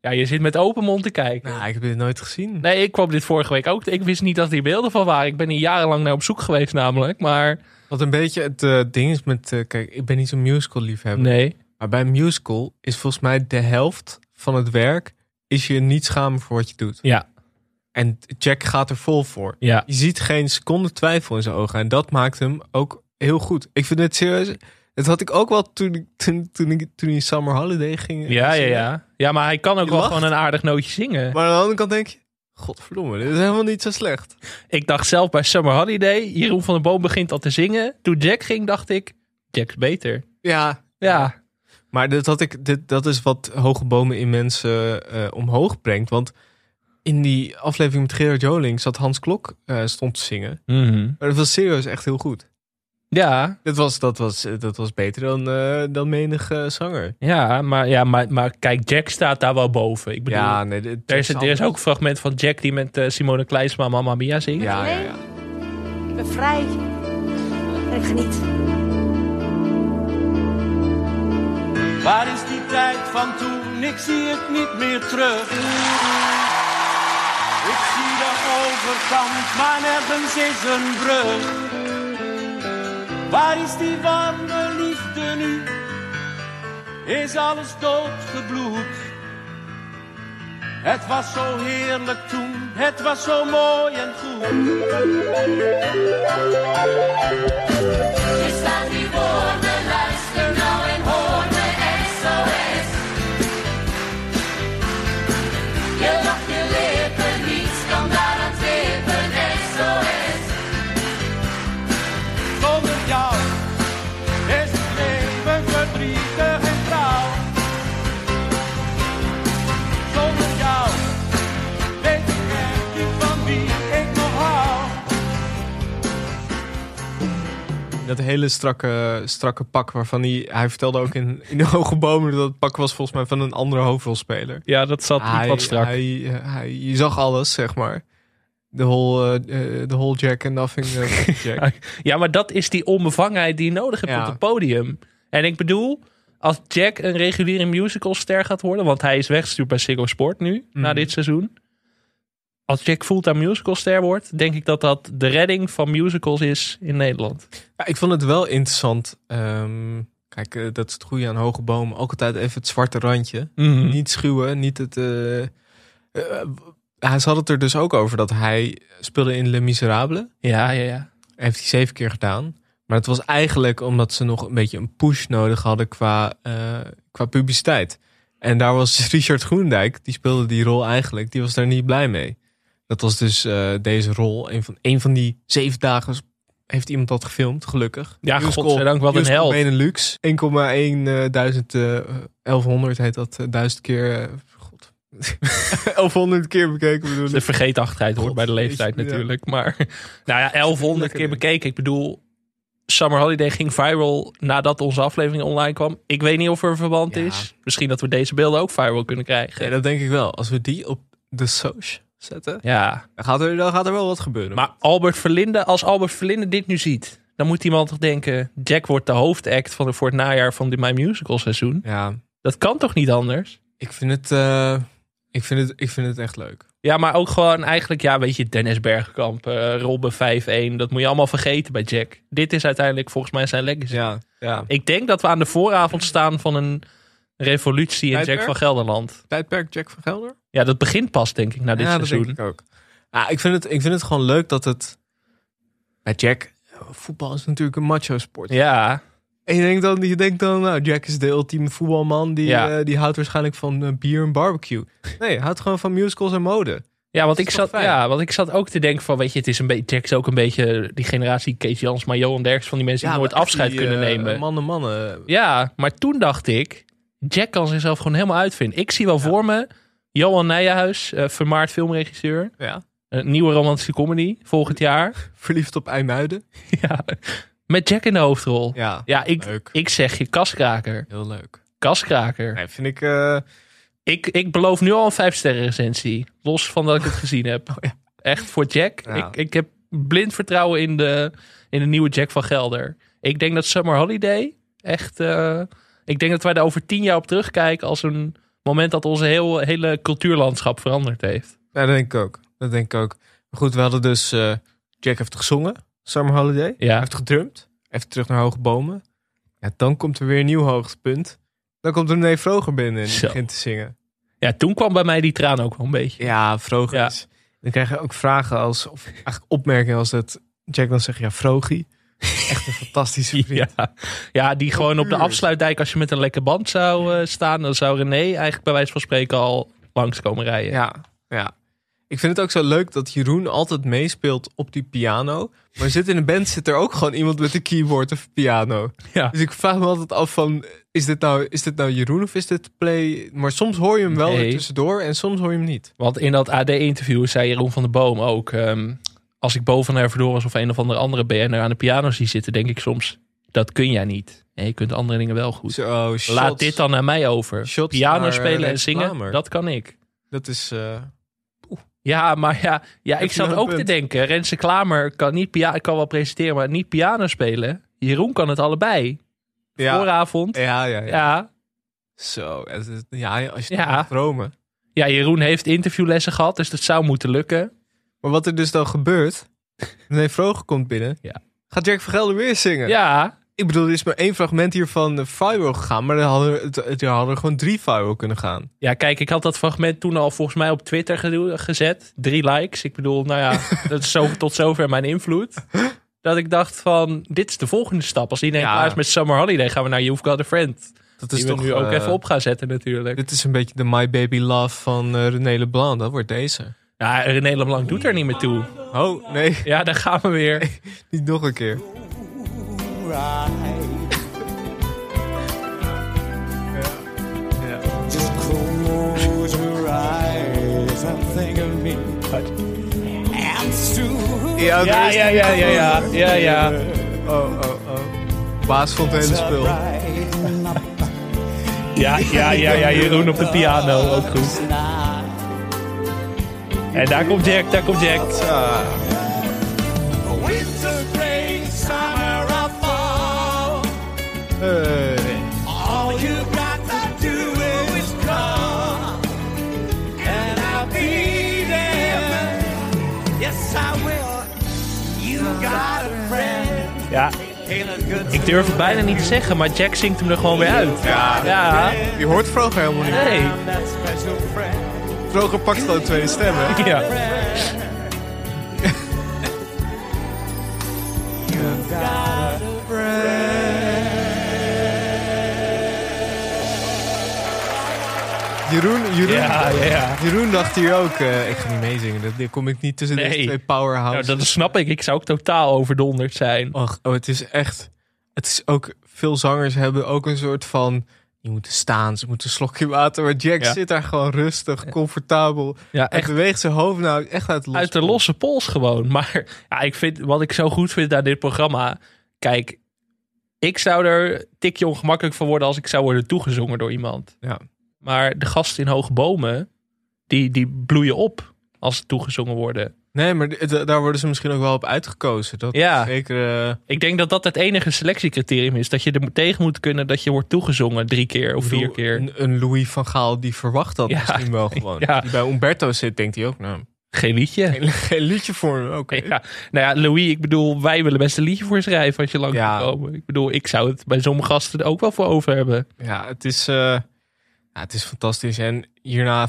Ja, je zit met open mond te kijken. Nou, ik heb dit nooit gezien. Nee, ik kwam dit vorige week ook. Ik wist niet dat hier beelden van waren. Ik ben hier jarenlang naar op zoek geweest namelijk. Maar Wat een beetje het eh, ding is met... eh, kijk, ik ben niet zo'n musical liefhebber. nee. Maar bij een musical is volgens mij de helft van het werk... is je niet schamen voor wat je doet. Ja, En Jack gaat er vol voor. ja. Je ziet geen seconde twijfel in zijn ogen. En dat maakt hem ook heel goed. Ik vind het serieus... Het had ik ook wel toen, ik- toen, toen, ik, toen hij Summer Holiday ging. Ja, ja, zingen. ja. Ja, maar hij kan ook Je wel lacht. gewoon een aardig nootje zingen. Maar aan de andere kant denk je... Godverdomme, dit is helemaal niet zo slecht. Ik dacht zelf bij Summer Holiday, Jeroen van der Boom begint al te zingen. Toen Jack ging, dacht ik, Jack is beter. Ja, Ja, Maar dat, had ik, dit, dat is wat hoge bomen in mensen eh, omhoog brengt. Want in die aflevering met Gerard Joling zat Hans Klok eh, stond te zingen. Maar dat was serieus echt heel goed. Ja, Dat was, dat was, dat was beter dan, eh, dan menig eh, zanger. ja, maar, ja maar, maar kijk, Jack staat daar wel boven. Ik bedoel, Ja, nee. er, is, er is ook een fragment van Jack die met eh, Simone Kleinsma Mamma Mia zingt. Ja, ja, ja. Ik ben vrij. En ik geniet. Waar is die tijd van toen? Ik zie het niet meer terug. Ik zie de overkant, maar nergens is een brug. Waar is die warme liefde nu? Is alles doodgebloed? Het was zo heerlijk toen, het was zo mooi en goed. Staat hier voor Dat hele strakke, strakke pak waarvan hij... Hij vertelde ook in, in de [laughs] Hoge Bomen dat het pak was volgens mij van een andere hoofdrolspeler. Ja, dat zat niet Hij, wat strak. hij, hij, je zag alles, zeg maar. De whole, the whole Jack and nothing eh, [laughs] Jack. Ja, maar dat is die onbevangenheid die je nodig hebt Ja. op het podium. En ik bedoel, als Jack een reguliere musicalster gaat worden, want hij is weggestuurd bij Ziggo Sport nu, na Mhm. dit seizoen. Als Jack fulltime musicalster wordt, denk ik dat dat de redding van musicals is in Nederland. Ja, ik vond het wel interessant. Ehm, kijk, eh, dat is het goede aan Hoge Bomen. Ook altijd even het zwarte randje. Niet schuwen, niet het... eh, eh, hij had het er dus ook over dat hij speelde in Les Miserables. Ja, ja, ja. Heeft hij zeven keer gedaan. Maar het was eigenlijk omdat ze nog een beetje een push nodig hadden qua, qua publiciteit. En daar was [laughs] Richard Groendijk, die speelde die rol eigenlijk, die was daar niet blij mee. Dat was dus eh, deze rol. Een van, een van die zeven dagen heeft iemand dat gefilmd, gelukkig. Ja, Musical- godzijdank, wat een held. Benelux. 1,1 eh, duizend, eh, 1100 heet dat, eh, duizend keer. eh, God. [laughs] 1100 keer bekeken bedoel De vergeetachtigheid hoort God, bij de leeftijd ja. natuurlijk. Maar [laughs] nou ja, 1100 Lekker, keer bekeken. Ik bedoel, Summer Holiday ging viral nadat onze aflevering online kwam. Ik weet niet of er een verband Ja. is. Misschien dat we deze beelden ook viral kunnen krijgen. Ja, dat denk ik wel. Als we die op de Soch zetten, Ja, dan gaat er, dan gaat er wel wat gebeuren. maar Albert Verlinde, als Albert Verlinde dit nu ziet, dan moet iemand toch denken: Jack wordt de hoofdact van de, voor het najaar van de My Musical seizoen. ja, Dat kan toch niet anders? ik vind het, eh, ik vind het, ik vind het echt leuk. Ja, maar ook gewoon eigenlijk, ja, weet je, Dennis Bergkamp, eh Robben 5-1. Dat moet je allemaal vergeten bij Jack. Dit is uiteindelijk volgens mij zijn legacy. Ja, ja. Ik denk dat we aan de vooravond staan van een revolutie in Jack van Gelderland. Tijdperk Jack van Gelder? Ja, dat begint pas, denk ik, na dit ja, dat seizoen. denk ik ook. Ik vind het, ik vind het gewoon leuk dat het bij Jack. Voetbal is natuurlijk een macho sport. Ja, En je denkt dan, je denkt dan, nou, Jack is de ultieme voetbalman. Die, Ja. eh, die houdt waarschijnlijk van eh, bier en barbecue. Nee, hij houdt gewoon van musicals en mode. ja, want Dat ik zat, fijn? ja, want ik zat ook te denken van, weet je, het is een beetje, Jack is ook een beetje die generatie Kees Jans, maar Johan Derks van die mensen die nooit afscheid die, kunnen eh, nemen. Mannen, mannen. Ja, maar toen dacht ik, Jack kan zichzelf gewoon helemaal uitvinden. Ik zie wel voor me Johan Nijenhuis, eh, vermaard filmregisseur. Ja. Een nieuwe romantische comedy volgend jaar. [laughs] Verliefd op IJmuiden. [laughs] ja. Met Jack in de hoofdrol. Ja, Ja, ik, leuk. ik zeg je kaskraker. Heel leuk. Kaskraker. Nee, vind ik... eh, Ik, ik beloof nu al een vijf sterren recensie. Los van dat ik het gezien heb. [laughs] ja. Echt voor Jack. Ja. Ik, ik heb blind vertrouwen in de, in de nieuwe Jack van Gelder. Ik denk dat Summer Holiday echt... eh, ik denk dat wij er over tien jaar op terugkijken als een moment dat onze heel, hele cultuurlandschap veranderd heeft. ja, dat denk ik ook. Dat denk ik ook. Maar goed, we hadden dus... eh, Jack heeft gezongen. Summer Holiday. Hij Ja. heeft gedrumd. Even terug naar Hoge Bomen. Ja, dan komt er weer een nieuw hoogtepunt. Dan komt René Vroger binnen en die Zo. begint te zingen. Ja, toen kwam bij mij die traan ook wel een beetje. Ja, Vroger Ja. Dan krijg je ook vragen als... Of eigenlijk opmerkingen als dat Jack dan zegt... Ja, Vrogie. Echt een fantastische vriend. [laughs] Ja, ja die gewoon op de afsluitdijk, als je met een lekke band zou eh, staan, dan zou René eigenlijk bij wijze van spreken al langs komen rijden. Ja, ja. Ik vind het ook zo leuk dat Jeroen altijd meespeelt op die piano. Maar zit in een band zit er ook gewoon iemand met een keyboard of piano. Ja. Dus ik vraag me altijd af van, is dit nou, is dit nou Jeroen of is dit Play? Maar soms hoor je hem wel Nee. tussendoor en soms hoor je hem niet. Want in dat AD-interview zei Jeroen van der Boom ook... ehm, als ik boven naar Verdoris of een of andere andere BN'er aan de piano zie zitten... denk ik soms, dat kun jij niet. Je kunt andere dingen wel goed. Shots. Laat dit dan naar mij over. Shots piano naar, spelen eh, en zingen, Klamer. dat kan ik. Dat is, eh, Ja, maar ja, ja ik zat ook te denken. Renze Klamer kan, niet pia kan wel presenteren, maar niet piano spelen. Jeroen kan het allebei. ja, Vooravond. ja, ja, ja. Ja. Zo, ja, als je ja. dromen. ja, Jeroen heeft interviewlessen gehad, dus dat zou moeten lukken. Maar wat er dus dan gebeurt, [laughs] René Vroger komt binnen. Ja. Gaat Jack van Gelder weer zingen? Ja, Ik bedoel, er is maar één fragment hiervan viral gegaan, maar er hadden, het, er hadden er gewoon drie viral kunnen gaan. Ja, kijk, ik had dat fragment toen al volgens mij op Twitter gedo- gezet. Drie likes. Ik bedoel, nou ja, [laughs] dat is zo, tot zover mijn invloed. Dat ik dacht van, dit is de volgende stap. Als iedereen Ja. klaar is met Summer Holiday, gaan we naar You've Got a Friend. Dat Die is we toch nu ook eh, even op gaan zetten natuurlijk. Dit is een beetje de My Baby Love van eh, René Leblanc. Dat wordt deze. Ja, René Leblanc doet er niet meer toe. Oh, nee, Ja, daar gaan we weer. [laughs] niet nog een keer. Just close your eyes and think of me. And soon Ja, Ja, ja, ja, ja, ja. Ja, ja. Oh, oh, oh. Baas vond het hele spul. Ja, ja, ja, ja. Jeroen op de piano, ook goed. En daar komt Jack, daar komt Jack. Winter, spring, summer, or fall. Hey. All you got to do is come, and I'll be there. Yes, I will. You got a friend. Ja, ik durf het bijna niet te zeggen, maar Jack zingt hem er gewoon weer uit. Ja, Ja, je hoort Vroger helemaal niet. nee. Vroger pakt gewoon tweede stem, hè? [laughs] Ja. Jeroen, Jeroen, Ja, ja, ja. Jeroen dacht hier ook, eh, ik ga niet meezingen. Dat, daar kom ik niet tussen deze twee powerhouses. Nou, dat snap ik. Ik zou ook totaal overdonderd zijn. Och, oh, het is echt... Het is ook... Veel zangers hebben ook een soort van... Je moet staan, ze moeten een slokje water. Maar Jack Ja. zit daar gewoon rustig, comfortabel. Ja, echt beweegt zijn hoofd nou echt uit de losse uit de losse pols gewoon. [laughs] Maar ja, ik vind, wat ik zo goed vind aan dit programma... Kijk, ik zou er een tikje ongemakkelijk van worden... als ik zou worden toegezongen door iemand. Ja. Maar de gasten in hoge bomen, die, die bloeien op. als ze toegezongen worden. Nee, maar d- daar worden ze misschien ook wel op uitgekozen. Dat Ja. zeker. eh, Ik denk dat dat het enige selectiecriterium is. Dat je er tegen moet kunnen dat je wordt toegezongen drie keer of vier keer. Een, een Louis van Gaal die verwacht dat Ja. misschien wel [laughs] gewoon. Ja. Die bij Umberto zit, denkt hij ook, nou, Geen liedje. geen, [laughs] geen liedje voor hem. Oké. Ja, nou ja, Louis, ik bedoel, wij willen best een liedje voor schrijven als je lang Ja. komen. Ik bedoel, ik zou het bij sommige gasten er ook wel voor over hebben. Ja, het is, eh, ja, het is fantastisch. En hierna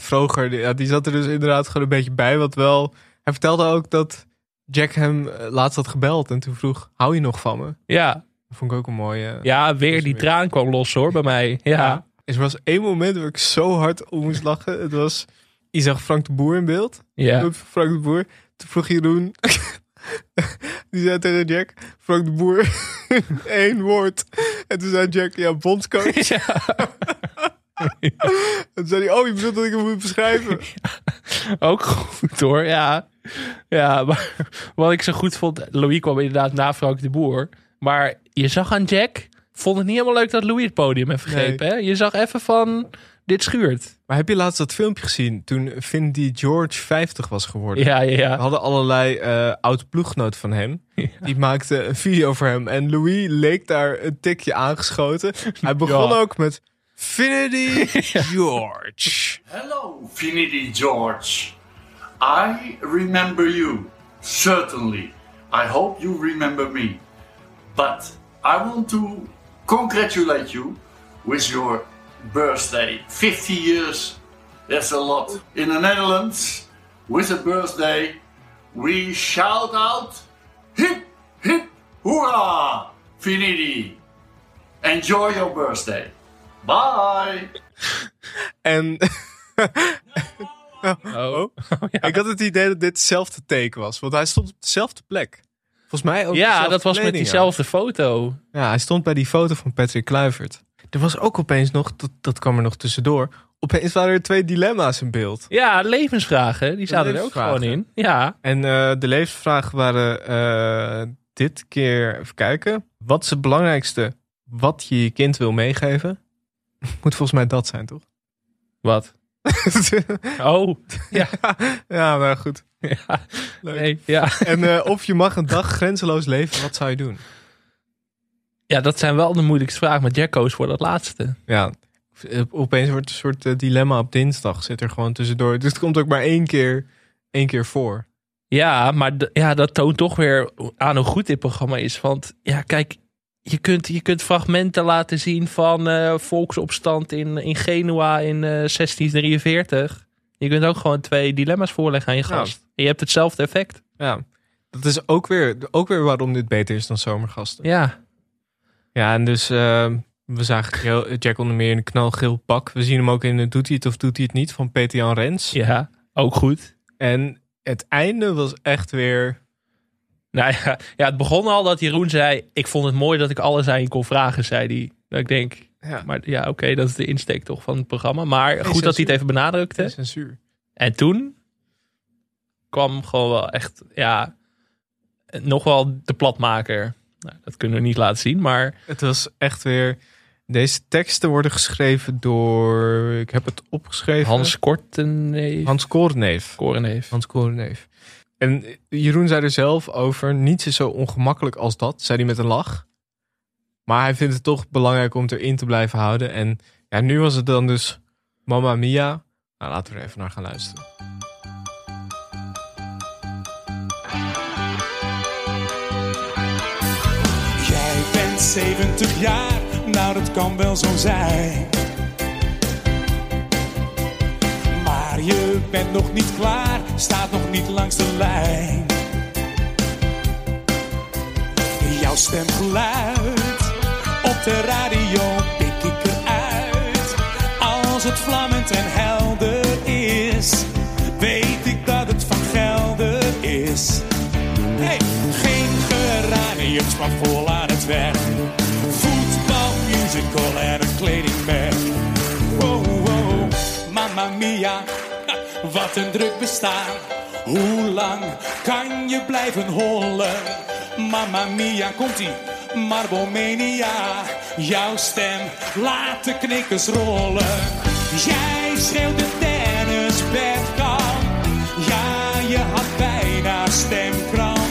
die, ja, die zat er dus inderdaad gewoon een beetje bij. Wat wel, hij vertelde ook dat Jack hem eh, laatst had gebeld. En toen vroeg, hou je nog van me? Ja, Dat vond ik ook een mooie. ja weer die traan kwam los hoor bij mij. Ja, Er was één moment waar ik zo hard om moest lachen. Het was, je zag Frank de Boer in beeld. ja. Frank de Boer. Toen vroeg Jeroen, [laughs] die zei tegen Jack, Frank de Boer, [laughs] één woord. En toen zei Jack, ja, bondscoach. [laughs] Ja. [laughs] En toen zei hij, oh, je bedoelt dat ik hem moet beschrijven? [laughs] Ook goed hoor, ja. Ja, maar wat ik zo goed vond, Louis kwam inderdaad na Frank de Boer. Maar je zag aan Jack, vond het niet helemaal leuk dat Louis het podium heeft gegrepen. Hè? Je zag even van, dit schuurt. Maar heb je laatst dat filmpje gezien toen Vin die George 50 was geworden? Ja, ja, We ja. hadden allerlei eh oud ploeggenoot van hem. Die maakte een video voor hem. En Louis leek daar een tikje aangeschoten. Hij begon Ja. ook met Finity [laughs] George. Hello, Finity George. I remember you, certainly. I hope you remember me. But I want to congratulate you with your birthday. 50 years, that's a lot. In the Netherlands, with a birthday, we shout out hip, hip, hoera, Finity. Enjoy your birthday. Bye. En Oh. [laughs] ik had het idee dat dit hetzelfde teken was. Want hij stond op dezelfde plek. Volgens mij ook Ja, dat was met diezelfde foto. Ja, hij stond bij die foto van Patrick Kluivert. Er was ook opeens nog, dat, dat kwam er nog tussendoor. Opeens waren er twee dilemma's in beeld. Ja, levensvragen, die zaten er ook gewoon in. Ja, En eh, de levensvragen waren eh, dit keer, even kijken. Wat is het belangrijkste wat je je kind wil meegeven? [laughs] Moet volgens mij dat zijn, toch? wat? [laughs] Oh, ja. [laughs] ja, maar goed. ja. Leuk. Nee, ja. En eh, of je mag een dag grenzeloos leven, wat zou je doen? ja, dat zijn wel de moeilijkste vragen. Maar Jack koos voor dat laatste. Ja, opeens wordt een soort eh, dilemma op dinsdag. Zit er gewoon tussendoor. Dus het komt ook maar één keer, één keer voor. Ja, maar ja, dat toont toch weer aan hoe goed dit programma is. Want ja, kijk, je kunt, je kunt fragmenten laten zien van eh, volksopstand in, in Genua in eh, 1643. Je kunt ook gewoon twee dilemma's voorleggen aan je Ja. gast. En je hebt hetzelfde effect. Ja, dat is ook weer, ook weer waarom dit beter is dan zomergasten. Ja, Ja, en dus eh, we zagen Jack onder meer in een knalgeel pak. We zien hem ook in eh, Doet hij het of doet hij het niet van Peter-Jan Rens. ja, ook goed. En het einde was echt weer... Nou ja, ja, het begon al dat Jeroen zei... ik vond het mooi dat ik alles aan je kon vragen, zei hij. Dat ik denk, Ja, maar ja, oké, dat is de insteek toch van het programma. Maar goed dat hij het even benadrukte. censuur. En toen kwam gewoon wel echt, ja, nog wel de platmaker. Nou, dat kunnen we niet laten zien, maar Het was echt weer... Deze teksten worden geschreven door... Ik heb het opgeschreven. Hans Kortenneef, Hans Koorneef. Korenneef. Hans Koorneef. En Jeroen zei er zelf over... Niets is zo ongemakkelijk als dat, zei hij met een lach. Maar hij vindt het toch belangrijk om het erin te blijven houden. En ja, nu was het dan dus Mamma Mia. Nou, laten we er even naar gaan luisteren. Jij bent 70 jaar, nou dat kan wel zo zijn. Je bent nog niet klaar, staat nog niet langs de lijn. Jouw stemgeluid op de radio pik ik eruit. Als het vlammend en helder Wat een druk bestaan. Hoe lang kan je blijven hollen? Mamma mia, komt-ie. Marbomenia. jouw stem laat de knikkers rollen. Jij schreeuwt de tennisbedkant. Ja, je had bijna stemkrant.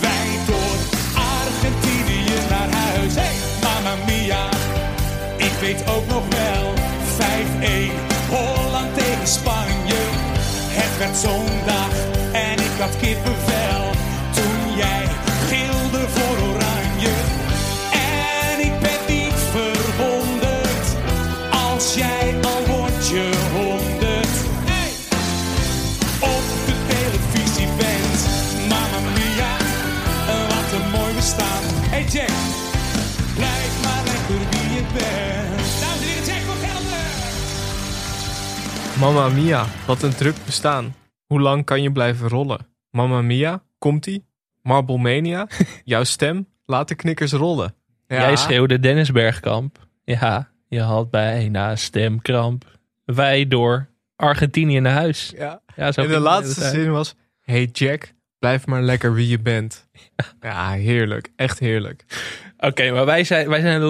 Wij door Argentinië naar huis. Hey, mamma mia, ik weet ook nog wel. 5-1, Holland tegen Spanje. Het werd zondag en ik had kippenvel Mamma mia, wat een druk bestaan. Hoe lang kan je blijven rollen? Mamma mia, komt-ie? Marble Mania, [laughs] jouw stem, laat de knikkers rollen. Ja, Jij schreeuwde Dennis Bergkamp. Ja, je had bijna stemkramp. Wij door Argentinië naar huis. Ja. Ja, zo En de laatste zin was, hey Jack, blijf maar lekker wie je bent. Ja, heerlijk. Echt heerlijk. Oké, maar wij zijn, wij zijn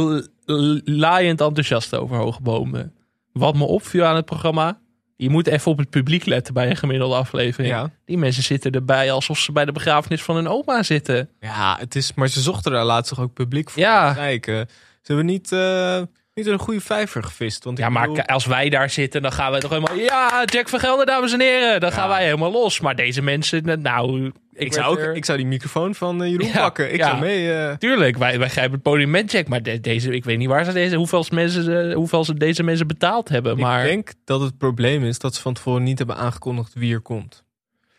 laaiend enthousiast over hoge bomen. Wat me opviel aan het programma. Je moet even op het publiek letten bij een gemiddelde aflevering. Ja. Die mensen zitten erbij alsof ze bij de begrafenis van hun oma zitten. Ja, het is, maar ze zochten daar laatst toch ook publiek voor Ja. te kijken. Ze hebben niet, eh, niet een goede vijver gevist. Want ik Ja, maar bedoel- als wij daar zitten, dan gaan wij toch helemaal... Ja, Jack van Gelder, dames en heren. Dan gaan wij helemaal los. Maar deze mensen, nou... ik, zou ook, ik zou die microfoon van eh, Jeroen Ja, pakken. Ik ja. zou mee... eh, Tuurlijk, wij, wij grijpen het podium met Jack. Maar de- deze, ik weet niet waar ze deze, hoeveel, mensen, hoeveel ze deze mensen betaald hebben. Maar Ik denk dat het probleem is dat ze van tevoren niet hebben aangekondigd wie er komt.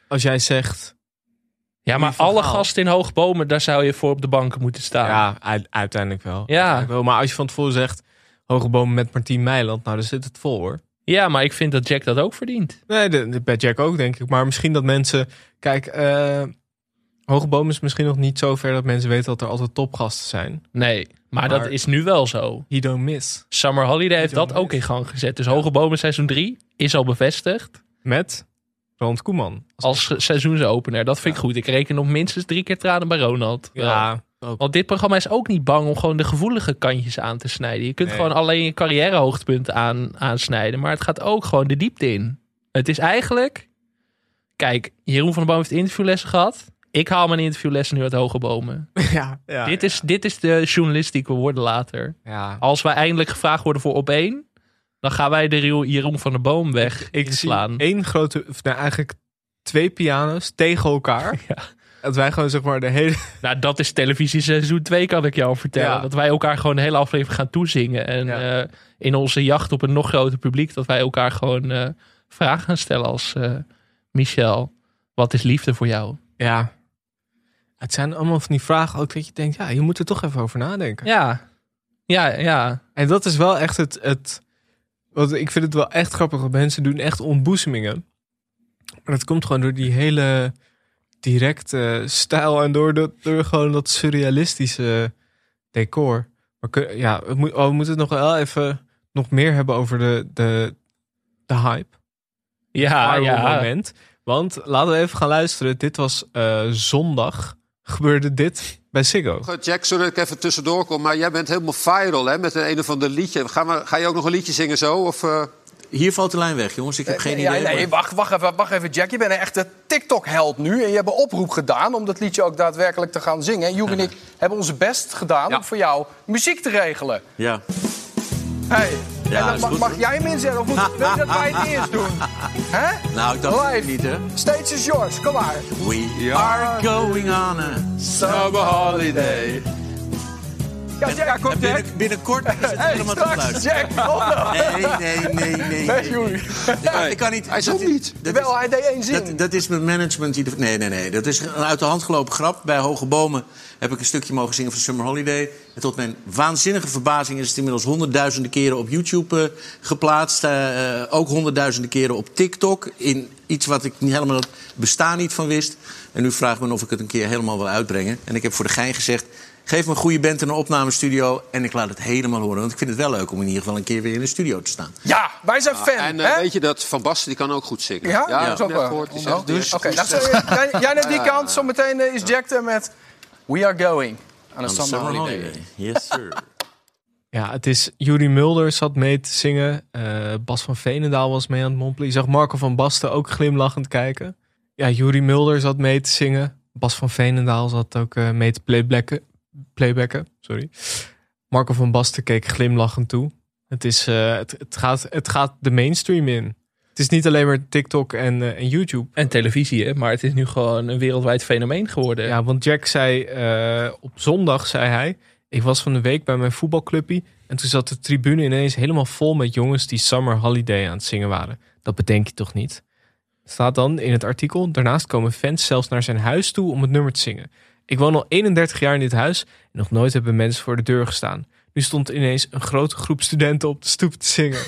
Als jij zegt, ja, maar alle gasten in Hoogbomen, daar zou je voor op de banken moeten staan. ja, uiteindelijk wel. Ja. Uiteindelijk wel. Maar als je van tevoren zegt, hoge bomen met Martien Meiland, nou dan zit het vol hoor. Ja, maar ik vind dat Jack dat ook verdient. Nee, de, de- bij Jack ook denk ik. Maar misschien dat mensen, kijk, eh hoge bomen is misschien nog niet zo ver dat mensen weten dat er altijd topgasten zijn. Nee, maar, Maar- dat is nu wel zo. He don't miss. Summer Holiday heeft dat ook in gang gezet. Dus Hoge Bomen seizoen 3 is al bevestigd Met Ronald Koeman. als seizoensopener. Dat vind ik goed. Ik reken op minstens drie keer tranen bij Ronald. Ja, ook. Want dit programma is ook niet bang om gewoon de gevoelige kantjes aan te snijden. Je kunt Nee. gewoon alleen je carrièrehoogtepunten aan, aansnijden. Maar het gaat ook gewoon de diepte in. Het is eigenlijk... Kijk, Jeroen van der Boom heeft interviewlessen gehad. Ik haal mijn interviewlessen nu uit Hoge Bomen. [laughs] ja, ja, dit, is, dit is de journalistiek we worden later. ja. Als wij eindelijk gevraagd worden voor op één... dan gaan wij de Jeroen van der Boom weg Ik zie inslaan. één grote, nou eigenlijk twee piano's tegen elkaar. [laughs] Ja. Dat wij gewoon zeg maar de hele... [laughs] Nou, dat is televisie seizoen 2, kan ik jou vertellen. Ja. Dat wij elkaar gewoon de hele aflevering gaan toezingen. En Ja. eh, in onze jacht op een nog groter publiek... dat wij elkaar gewoon eh, vragen gaan stellen als... eh, Michel, wat is liefde voor jou? Ja. Het zijn allemaal van die vragen ook dat je denkt, ja, je moet er toch even over nadenken. Ja, ja, ja. En dat is wel echt het, het... Want ik vind het wel echt grappig, want mensen doen echt ontboezemingen. Maar dat komt gewoon door die hele directe stijl en door, dat, door gewoon dat surrealistische decor. Maar kun- ja, we, moet, oh, we moeten het nog wel even nog meer hebben over de, de, de hype. Ja, viral ja. moment. Want laten we even gaan luisteren. Dit was eh, zondag. Gebeurde dit bij. Goed, Jack, sorry dat ik even tussendoor kom, maar jij bent helemaal viral hè, met een, een of ander liedje. Ga, maar, ga je ook nog een liedje zingen zo? Of, eh? Hier valt de lijn weg, jongens. Ik heb geen ja, idee. nee, maar- wacht, wacht, even, wacht even, Jack. Je bent een echte TikTok-held nu. En je hebt een oproep gedaan om dat liedje ook daadwerkelijk te gaan zingen. En Joep en ik hebben onze best gedaan om voor jou muziek te regelen. Ja. Hey. Ja, en dan mag, goed, mag hoor. jij hem inzetten of moet, wil je dat wij het eerst doen? Hè? Nou, ik dacht Live. niet, hè. Stage is yours, kom maar. We are going on a... Summer holiday. Ja, Jack, binnen, binnenkort is het Hey, helemaal te fluiten. Jack, kom. Nee, nee, nee, nee. Ik kan- niet. Hij is- niet. dat is- Wel, hij deed één zin. Dat, dat is mijn management. die- Nee, nee, nee. Dat is een uit de hand gelopen grap. Bij Hoge Bomen heb ik een stukje mogen zingen van Summer Holiday. En tot mijn waanzinnige verbazing is het inmiddels honderdduizenden keren op YouTube eh, geplaatst. Eh, eh, ook honderdduizenden keren op TikTok. In iets wat ik niet helemaal het bestaan niet van wist. En nu vraagt men of ik het een keer helemaal wil uitbrengen. En ik heb voor de gein gezegd. Geef me een goede band en een opnamestudio. En ik laat het helemaal horen. Want ik vind het wel leuk om in ieder geval een keer weer in de studio te staan. Ja, wij zijn fan. En eh, hè? weet je dat Van Basten die kan ook goed zingen? Ja, ja, dat is ook wel. gehoord. Oh, dus, dus, Oké, nou, jij, jij naar die kant. Zometeen eh, is Jack er met We Are Going Aan de Summer, Holiday. Yes, sir. [laughs] Ja, het is Jury Mulder zat mee te zingen. Eh, Bas van Veenendaal was mee aan het mompelen. Je zag Marco van Basten ook glimlachend kijken. Ja, Jury Mulder zat mee te zingen. Bas van Veenendaal zat ook eh, mee te playbacken. Playbacken sorry. Marco van Basten keek glimlachend toe. Het, is, eh, het, het, gaat, het gaat de mainstream in. Het is niet alleen maar TikTok en, eh, en YouTube. En televisie, hè? maar het is nu gewoon een wereldwijd fenomeen geworden. Ja, want Jack zei eh, op zondag, zei hij... Ik was van de week bij mijn voetbalclubje... en toen zat de tribune ineens helemaal vol met jongens... die Summer Holiday aan het zingen waren. Dat bedenk je toch niet? Staat dan in het artikel... Daarnaast komen fans zelfs naar zijn huis toe om het nummer te zingen. Ik woon al 31 jaar in dit huis... en nog nooit hebben mensen voor de deur gestaan. Nu stond ineens een grote groep studenten op de stoep te zingen. [laughs]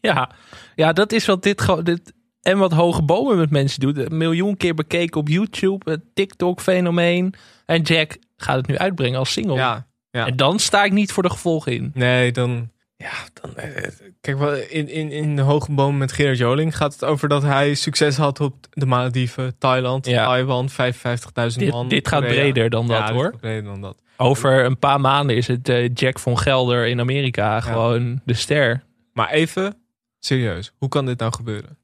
Ja, ja dat is wat dit. Dit, en wat Hoge Bomen met mensen doet. Een miljoen keer bekeken op YouTube. Het TikTok-fenomeen. En Jack gaat het nu uitbrengen als single. Ja, ja. En dan sta ik niet voor de gevolgen in. Nee, dan. Ja, dan. eh, Kijk, wel, in, in, in de hoge boom met Gerard Joling gaat het over dat hij succes had op de Malediven, Thailand, Ja. Taiwan, 55.000 Dit, man. dit gaat Korea. breder dan dat Ja, hoor. breder dan dat. Over een paar maanden is het eh, Jack van Gelder in Amerika gewoon de ster. Maar even serieus, hoe kan dit nou gebeuren?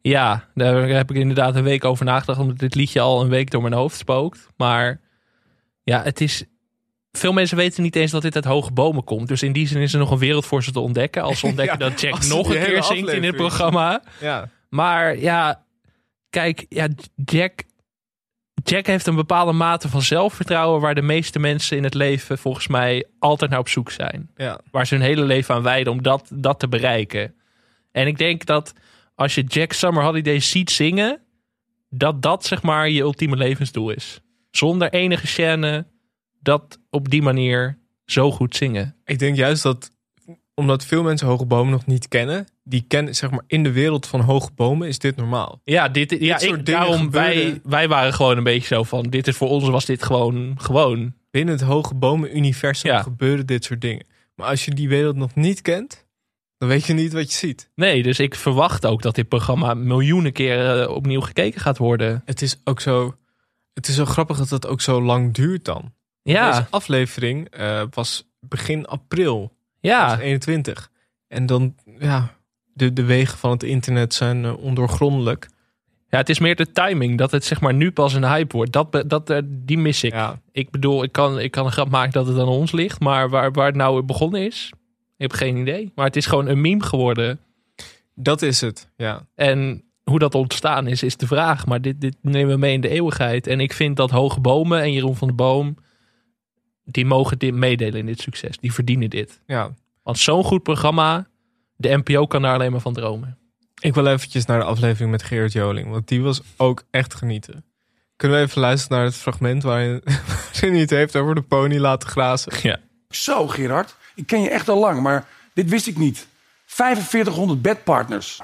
Ja, daar heb ik inderdaad een week over nagedacht. Omdat dit liedje al een week door mijn hoofd spookt. Maar ja, het is... Veel mensen weten niet eens dat dit uit hoge bomen komt. Dus in die zin is er nog een wereld voor ze te ontdekken. Als ze [laughs] ontdekken Ja, dat Jack nog een keer zingt in het programma. Ja. Maar ja, kijk, ja, Jack, Jack heeft een bepaalde mate van zelfvertrouwen... waar de meeste mensen in het leven volgens mij altijd naar op zoek zijn. Ja. Waar ze hun hele leven aan wijden om dat, dat te bereiken. En ik denk dat als je Jack Summer Holiday ziet zingen... dat dat zeg maar je ultieme levensdoel is. Zonder enige scène dat op die manier zo goed zingen. Ik denk juist dat, omdat veel mensen hoge bomen nog niet kennen, die kennen, zeg maar, in de wereld van hoge bomen is dit normaal. Ja, dit, ja soort ik, daarom wij, wij waren gewoon een beetje zo van... dit is voor ons was dit gewoon gewoon. Binnen het hoge bomen-universum Ja. gebeuren dit soort dingen. Maar als je die wereld nog niet kent, dan weet je niet wat je ziet. Nee, dus ik verwacht ook dat dit programma miljoenen keren opnieuw gekeken gaat worden. Het is ook zo, het is zo grappig dat het ook zo lang duurt dan. Ja. Deze aflevering eh, was begin april Ja. 2021. En dan, ja, de, de wegen van het internet zijn eh, ondoorgrondelijk. Ja, het is meer de timing dat het zeg maar nu pas een hype wordt. Dat, dat, eh, die mis ik. Ik bedoel, ik kan, ik kan een grap maken dat het aan ons ligt. Maar waar, waar het nou begonnen is, ik heb geen idee. Maar het is gewoon een meme geworden. Dat is het, ja. En hoe dat ontstaan is, is de vraag. Maar dit, dit nemen we mee in de eeuwigheid. En ik vind dat Hoge Bomen en Jeroen van der Boom... die mogen dit meedelen in dit succes. Die verdienen dit. Ja. Want zo'n goed programma, de NPO kan daar alleen maar van dromen. Ik wil eventjes naar de aflevering met Gerard Joling, want die was ook echt genieten. Kunnen we even luisteren naar het fragment waarin, [laughs] waarin hij het heeft over de pony laten grazen? Ja. Zo, Gerard. Ik ken je echt al lang, maar dit wist ik niet. 4500 bedpartners.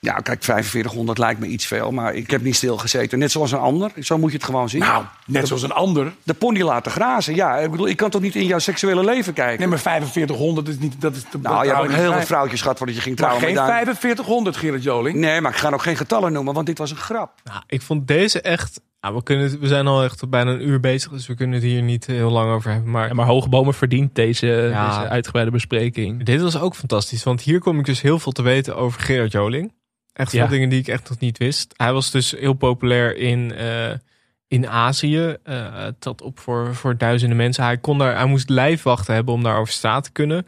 Ja, kijk, 4500 lijkt me iets veel, maar ik heb niet stilgezeten. Net zoals een ander. Zo moet je het gewoon zien. Nou, net zoals een ander. De pony laten grazen. Ja, ik bedoel, ik kan toch niet in jouw seksuele leven kijken? Nee, maar 4500 is niet... Dat is de, Nou, je hebt ook heel veel vrouwtjes gehad voordat je ging Maar trouwen. geen maar daar- 4500, Gerard Joling. Nee, maar ik ga ook geen getallen noemen, want dit was een grap. Nou, ik vond deze echt. Nou, we, kunnen, we zijn al echt bijna een uur bezig, dus we kunnen het hier niet heel lang over hebben. Maar, Ja, maar Hoge Bomen verdient deze, Ja. deze uitgebreide bespreking. dit was ook fantastisch, want hier kom ik dus heel veel te weten over Gerard Joling. Echt veel Ja. dingen die ik echt nog niet wist. Hij was dus heel populair in, eh, in Azië. het zat op voor, voor duizenden mensen. Hij, kon daar, hij moest lijfwachten hebben om daar over straat te kunnen.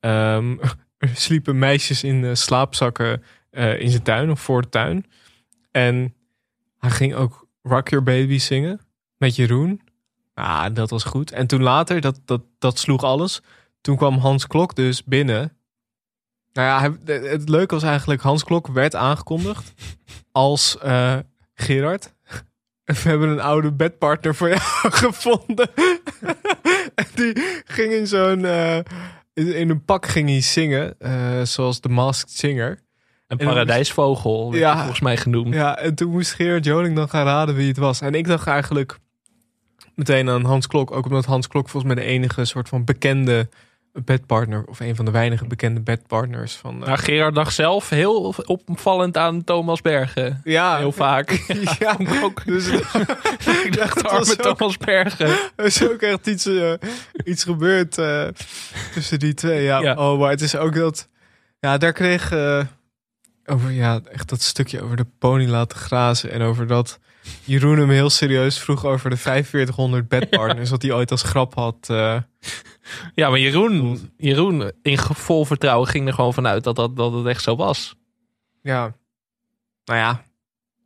Ehm, [laughs] er sliepen meisjes in eh, slaapzakken in zijn tuin of voor de tuin. En hij ging ook Rock Your Baby zingen met Jeroen. Ah, dat was goed. En toen later, dat, dat, dat sloeg alles. Toen kwam Hans Klok dus binnen. Nou ja, het leuke was eigenlijk, Hans Klok werd aangekondigd als eh, Gerard. [laughs] We hebben een oude bedpartner voor jou [laughs] gevonden. [laughs] en die ging in zo'n, eh, in, een pak ging hij zingen, eh, zoals de Masked Singer. Een En- paradijsvogel, werd Ja. hij volgens mij genoemd. Ja, en toen moest Gerard Joling dan gaan raden wie het was. En ik dacht eigenlijk meteen aan Hans Klok. Ook omdat Hans Klok volgens mij de enige soort van bekende bedpartner... of een van de weinige bekende bedpartners van... eh, Nou, Gerard dacht zelf heel opvallend aan Thomas Bergen. ja, Heel vaak. [laughs] ja, [laughs] ook. dus [laughs] ik dacht het arme ook- Thomas Bergen. er is ook echt iets, eh, iets gebeurd eh, tussen die twee. Ja, Ja. Oh, maar het is ook dat... Ja, daar kreeg... over, ja, echt dat stukje over de pony laten grazen. En over dat Jeroen hem heel serieus vroeg over de 4500 bedpartners. wat hij ooit als grap had. Ja, maar Jeroen, Jeroen in vol vertrouwen ging er gewoon vanuit dat, dat, dat het echt zo was. ja. Nou ja,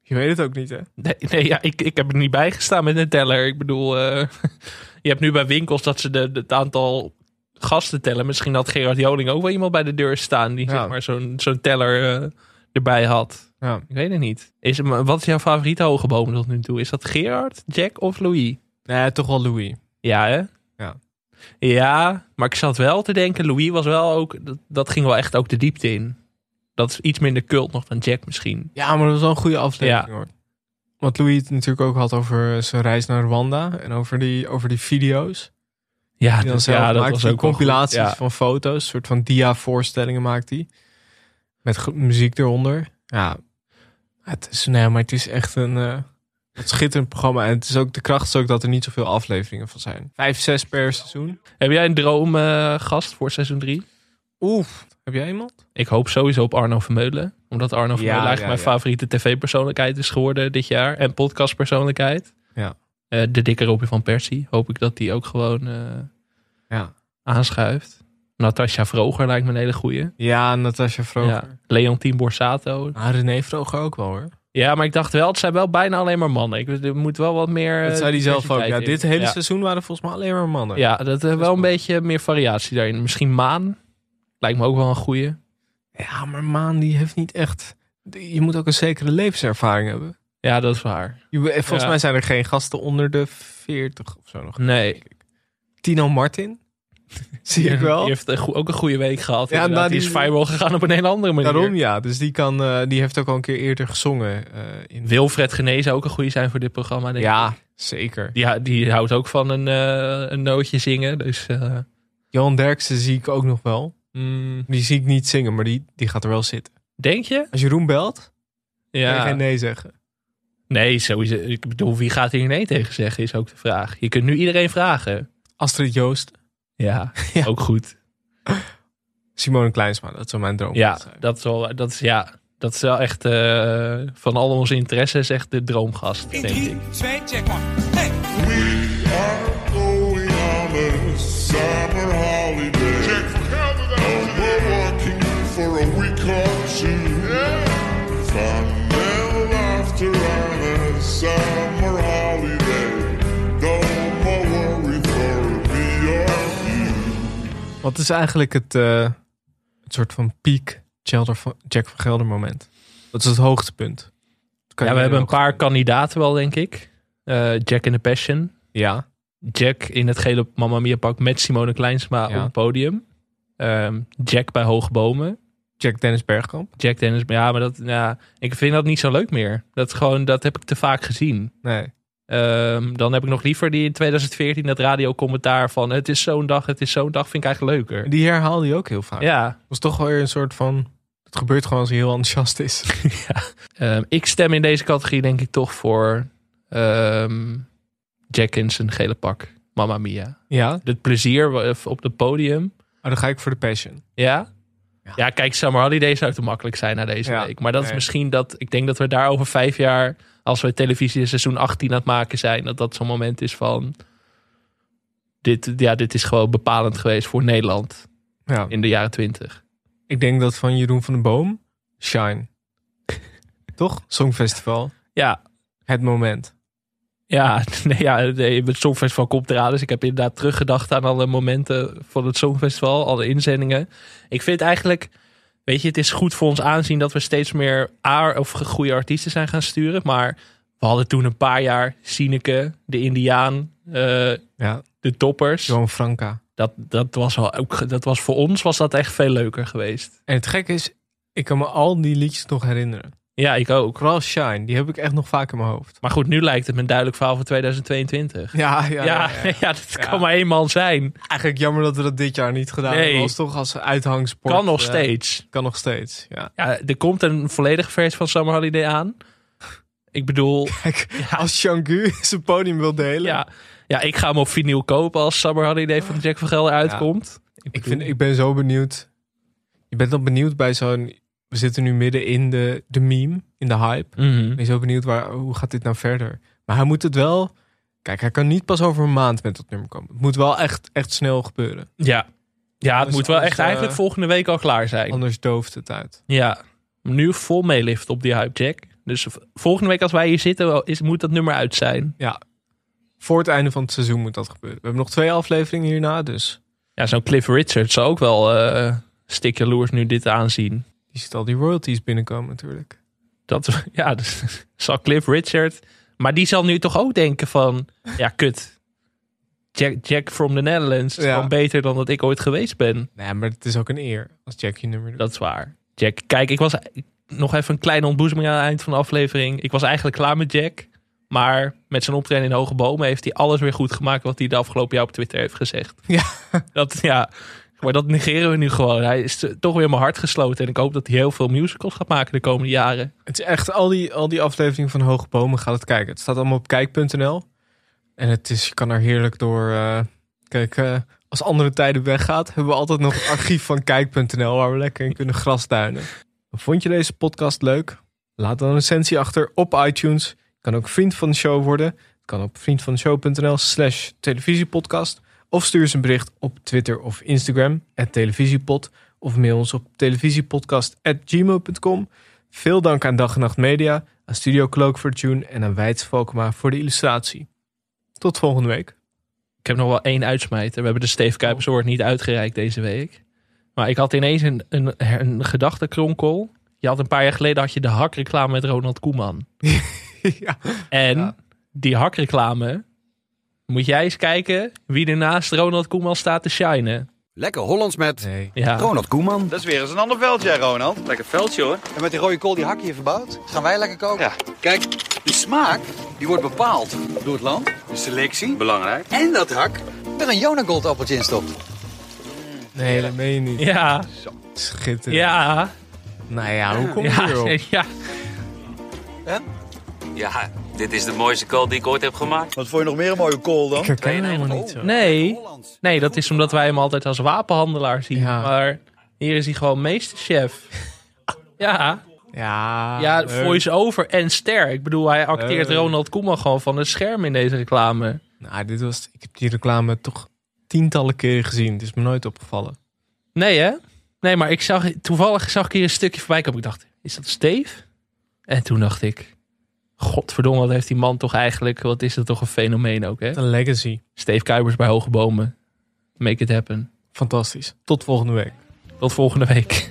je weet het ook niet, hè? Nee, nee ja, ik, ik heb er niet bij gestaan met een teller. Ik bedoel, eh, [laughs] je hebt nu bij winkels dat ze de, de- het aantal gasten tellen. Misschien had Gerard Joling ook wel iemand bij de deur staan die zeg maar zo'n zo'n teller eh, erbij had. Ja. Ik weet het niet. Is, wat is jouw favoriete hoge boom tot nu toe? Is dat Gerard, Jack of Louis? Nee, toch wel Louis. Ja, hè? Ja. Ja, maar ik zat wel te denken, Louis was wel ook, dat, dat ging wel echt ook de diepte in. Dat is iets minder cult nog dan Jack misschien. Ja, maar dat was wel een goede aflevering, Ja. hoor. Wat Louis het natuurlijk ook had over zijn reis naar Rwanda. En over die, over die video's. Ja, dat- zelf ja, dat maakt, was die ook compilaties ja. van foto's. Een soort van dia-voorstellingen maakt hij. Met muziek eronder. Ja, het is, nee, maar het is echt een, eh, een schitterend programma. En het is ook, de kracht is ook dat er niet zoveel afleveringen van zijn. Vijf, zes per seizoen. Heb jij een droomgast voor seizoen 3? Oeh, heb jij iemand? Ik hoop sowieso op Arno Vermeulen. Omdat Arno Vermeulen eigenlijk ja, mijn ja. favoriete tv-persoonlijkheid is geworden dit jaar. En podcastpersoonlijkheid. Ja. Eh, de dikke Robin van Persie. Hoop ik dat die ook gewoon eh, Ja. aanschuift. Natasja Vroger lijkt me een hele goeie. Ja, Natasja Vroger. Leontien Borsato. Ah, René Vroger ook wel hoor. Ja, maar ik dacht wel, het zijn wel bijna alleen maar mannen. Ik, er moet wel wat meer. Dat eh, zei hij zelf ook. Ja, dit hele Ja. seizoen waren volgens mij alleen maar mannen. Ja, dat er wel een beetje meer variatie daarin. Misschien Maan. Lijkt me ook wel een goeie. Ja, maar Maan die heeft niet echt... Je moet ook een zekere levenservaring hebben. Ja, dat is waar. Je- Volgens Ja. mij zijn er geen gasten onder de 40 of zo nog. Nee. Tino Martin? [laughs] Zie ik wel. Die heeft ook een goede week gehad. Ja, Ja, nou, die die- is viral gegaan op een hele andere manier. Daarom ja. Dus die, kan, eh, die heeft ook al een keer eerder gezongen. eh, in... Wilfred Genee zou ook een goede zijn voor dit programma. Denk Ja, ik. zeker. Die, die houdt ook van een, eh, een nootje zingen. Dus Johan Derksen zie ik ook nog wel. Mm, die zie ik niet zingen, maar die, die gaat er wel zitten. denk je? Als Jeroen belt, kan je Ja. geen nee zeggen. Nee, sowieso. Ik bedoel, wie gaat hier nee tegen zeggen, is ook de vraag. Je kunt nu iedereen vragen. Astrid Joost. [laughs] Ja, ook goed. Simone Kleinsma, dat zou mijn droom Ja, zijn. dat is wel, dat is, ja, dat is wel echt eh, van al onze interesses echt de droomgast, denk ik. Twee, check one. Hey. Wat is eigenlijk het, eh, het soort van piek Jack van Gelder moment? Dat is het hoogtepunt. Dat kan Ja, we hebben een paar kandidaten wel, denk ik. Eh, Jack in the Passion. Ja. Jack in het gele Mamma Mia pak met Simone Kleinsma Ja. op het podium. Ehm, Jack bij Hoge Bomen. Jack Dennis Bergkamp. Jack Dennis, ja, maar dat, ja, ik vind dat niet zo leuk meer. Dat, is gewoon, dat heb ik te vaak gezien. Nee. Ehm, dan heb ik nog liever die in 2014 dat radiocommentaar van het is zo'n dag, het is zo'n dag, vind ik eigenlijk leuker. Die herhaalde je ook heel vaak. Ja. Dat was toch wel weer een soort van... Het gebeurt gewoon als hij heel enthousiast is. [laughs] [laughs] Ehm, ik stem in deze categorie denk ik toch voor ehm, Jack in zijn gele pak. Mamma Mia. Ja? Het plezier wa- op het podium. Oh, dan ga ik voor de Passion. Ja? Ja, kijk, Summer Holiday zou te makkelijk zijn na deze Ja, week. Maar dat is misschien dat... Ik denk dat we daar over vijf jaar... Als we televisie seizoen 18 aan het maken zijn... Dat dat zo'n moment is van... Dit, ja, dit is gewoon bepalend geweest voor Nederland. Ja. In de jaren 20. Ik denk dat van Jeroen van den Boom... Shine. [laughs] toch? Songfestival. Ja. Het moment. Ja, [laughs] nee, ja, nee, het Songfestival komt eraan. Dus ik heb inderdaad teruggedacht aan alle momenten van het Songfestival. Alle inzendingen. Ik vind eigenlijk... Weet je, het is goed voor ons aanzien dat we steeds meer A of goede artiesten zijn gaan sturen. Maar we hadden toen een paar jaar Sineke, de Indiaan, eh, Ja. de toppers. Johan Franka. Dat, dat, was wel ook, dat was voor ons was dat echt veel leuker geweest. En het gekke is... Ik kan me al die liedjes nog herinneren. Ja, ik ook. Vooral Shine. Die heb ik echt nog vaak in mijn hoofd. Maar goed, nu lijkt het me een duidelijk verhaal voor 2022. Ja, ja, ja, ja, ja, [laughs] dat kan maar man zijn. Eigenlijk jammer dat we dat dit jaar niet gedaan Nee. hebben. Als toch als uithangsport. Kan nog eh, steeds. Kan nog steeds, ja. Ja, er komt een volledige versie van Summer Holiday aan. Ik bedoel... [laughs] Als Changu zijn podium wil delen. Ja, ja, ik ga hem op vinyl kopen als Summer Holiday van Jack van Gelder uitkomt. Ik, vind, ik ben zo benieuwd. Je bent dan benieuwd bij zo'n we zitten nu midden in de, de meme, in de hype. Mhm. Ik ben zo benieuwd, waar, hoe gaat dit nou verder? Maar hij moet het wel... Kijk, hij kan niet pas over een maand met dat nummer komen. Het moet wel echt, echt snel gebeuren. Ja, ja het Anders- moet wel anders, echt eigenlijk eh, volgende week al klaar zijn. Anders dooft het uit. Ja, nu vol meelift op die hype, Jack. Dus volgende week als wij hier zitten, is, moet dat nummer uit zijn. Ja, voor het einde van het seizoen moet dat gebeuren. We hebben nog twee afleveringen hierna, dus Ja, zo'n Cliff Richard zou ook wel jaloers nu dit aanzien. Die ziet al die royalties binnenkomen natuurlijk. Dat, [laughs] ja, dus [laughs] zal Cliff Richard... Maar die zal nu toch ook denken van... Ja, kut. Jack, Jack from the Netherlands is Ja. gewoon beter dan dat ik ooit geweest ben. Nee, maar het is ook een eer als Jack je nummer doet. Dat is waar. Jack, kijk, ik was nog even een kleine ontboezeming aan het eind van de aflevering. Ik was eigenlijk klaar met Jack. Maar met zijn optreden in Hoge Bomen heeft hij alles weer goed gemaakt wat hij de afgelopen jaar op Twitter heeft gezegd. Ja. Dat, ja, maar dat negeren we nu gewoon. Hij is toch weer mijn hart gesloten. En ik hoop dat hij heel veel musicals gaat maken de komende jaren. Het is echt, al die, al die afleveringen van Hoge Bomen gaat het kijken. Het staat allemaal op kijk.nl. En het is, je kan er heerlijk door... eh, kijk, eh, als andere tijden weggaat, hebben we altijd nog het archief van kijk.nl... waar we lekker in kunnen grasduinen. Vond je deze podcast leuk? Laat dan een recensie achter op iTunes. Je kan ook vriend van de show worden. Het kan op vriendvandeshow.nl slash televisiepodcast. Of stuur eens een bericht op Twitter of Instagram, televisiepod. Of mail ons op televisiepodcast.gmail.com. Veel dank aan Dag en Nacht Media, aan Studio Cloak voor de tune en aan Wijts Valkema voor de illustratie. Tot volgende week. Ik heb nog wel één uitsmijter. We hebben de Steve Kuipers Award niet uitgereikt deze week. Maar ik had ineens een, een, een gedachtenkronkel. Je had een paar jaar geleden had je de hakreclame met Ronald Koeman. [laughs] ja. En die hakreclame, moet jij eens kijken wie er naast Ronald Koeman staat te shinen. Lekker Hollands met Nee. Ja. Ronald Koeman. Dat is weer eens een ander veldje, hè, Ronald. Lekker veldje hoor. En met die rode kool die hak je verbouwd. Gaan wij lekker koken? Ja. Kijk, de smaak die wordt bepaald door het land, de selectie. Belangrijk. En dat hak er een Jonagold appeltje in stopt. Nee, dat meen je niet. Ja, Schitterend. ja, Nou ja, hoe kom je ja, erop? [laughs] ja. Ja, dit is de mooiste kool die ik ooit heb gemaakt. Wat vond je nog meer een mooie kool dan? Ik herken hem helemaal niet zo. Nee, nee, dat is omdat wij hem altijd als wapenhandelaar zien. Ja. Maar hier is hij gewoon meesterchef. [laughs] Ja, Ja, ja leuk. voice-over en ster. Ik bedoel, hij acteert Leuk. Ronald Koeman gewoon van het scherm in deze reclame. Nou, dit was, ik heb die reclame toch tientallen keren gezien. Het is me nooit opgevallen. Nee, hè? Nee, maar ik zag, toevallig zag ik hier een stukje voorbij komen. Ik dacht, is dat Steve? En toen dacht ik, godverdomme, wat heeft die man toch eigenlijk... Wat is dat toch een fenomeen ook, hè? Een legacy. Steve Kuipers bij Hoge Bomen. Make it happen. Fantastisch. Tot volgende week. Tot volgende week.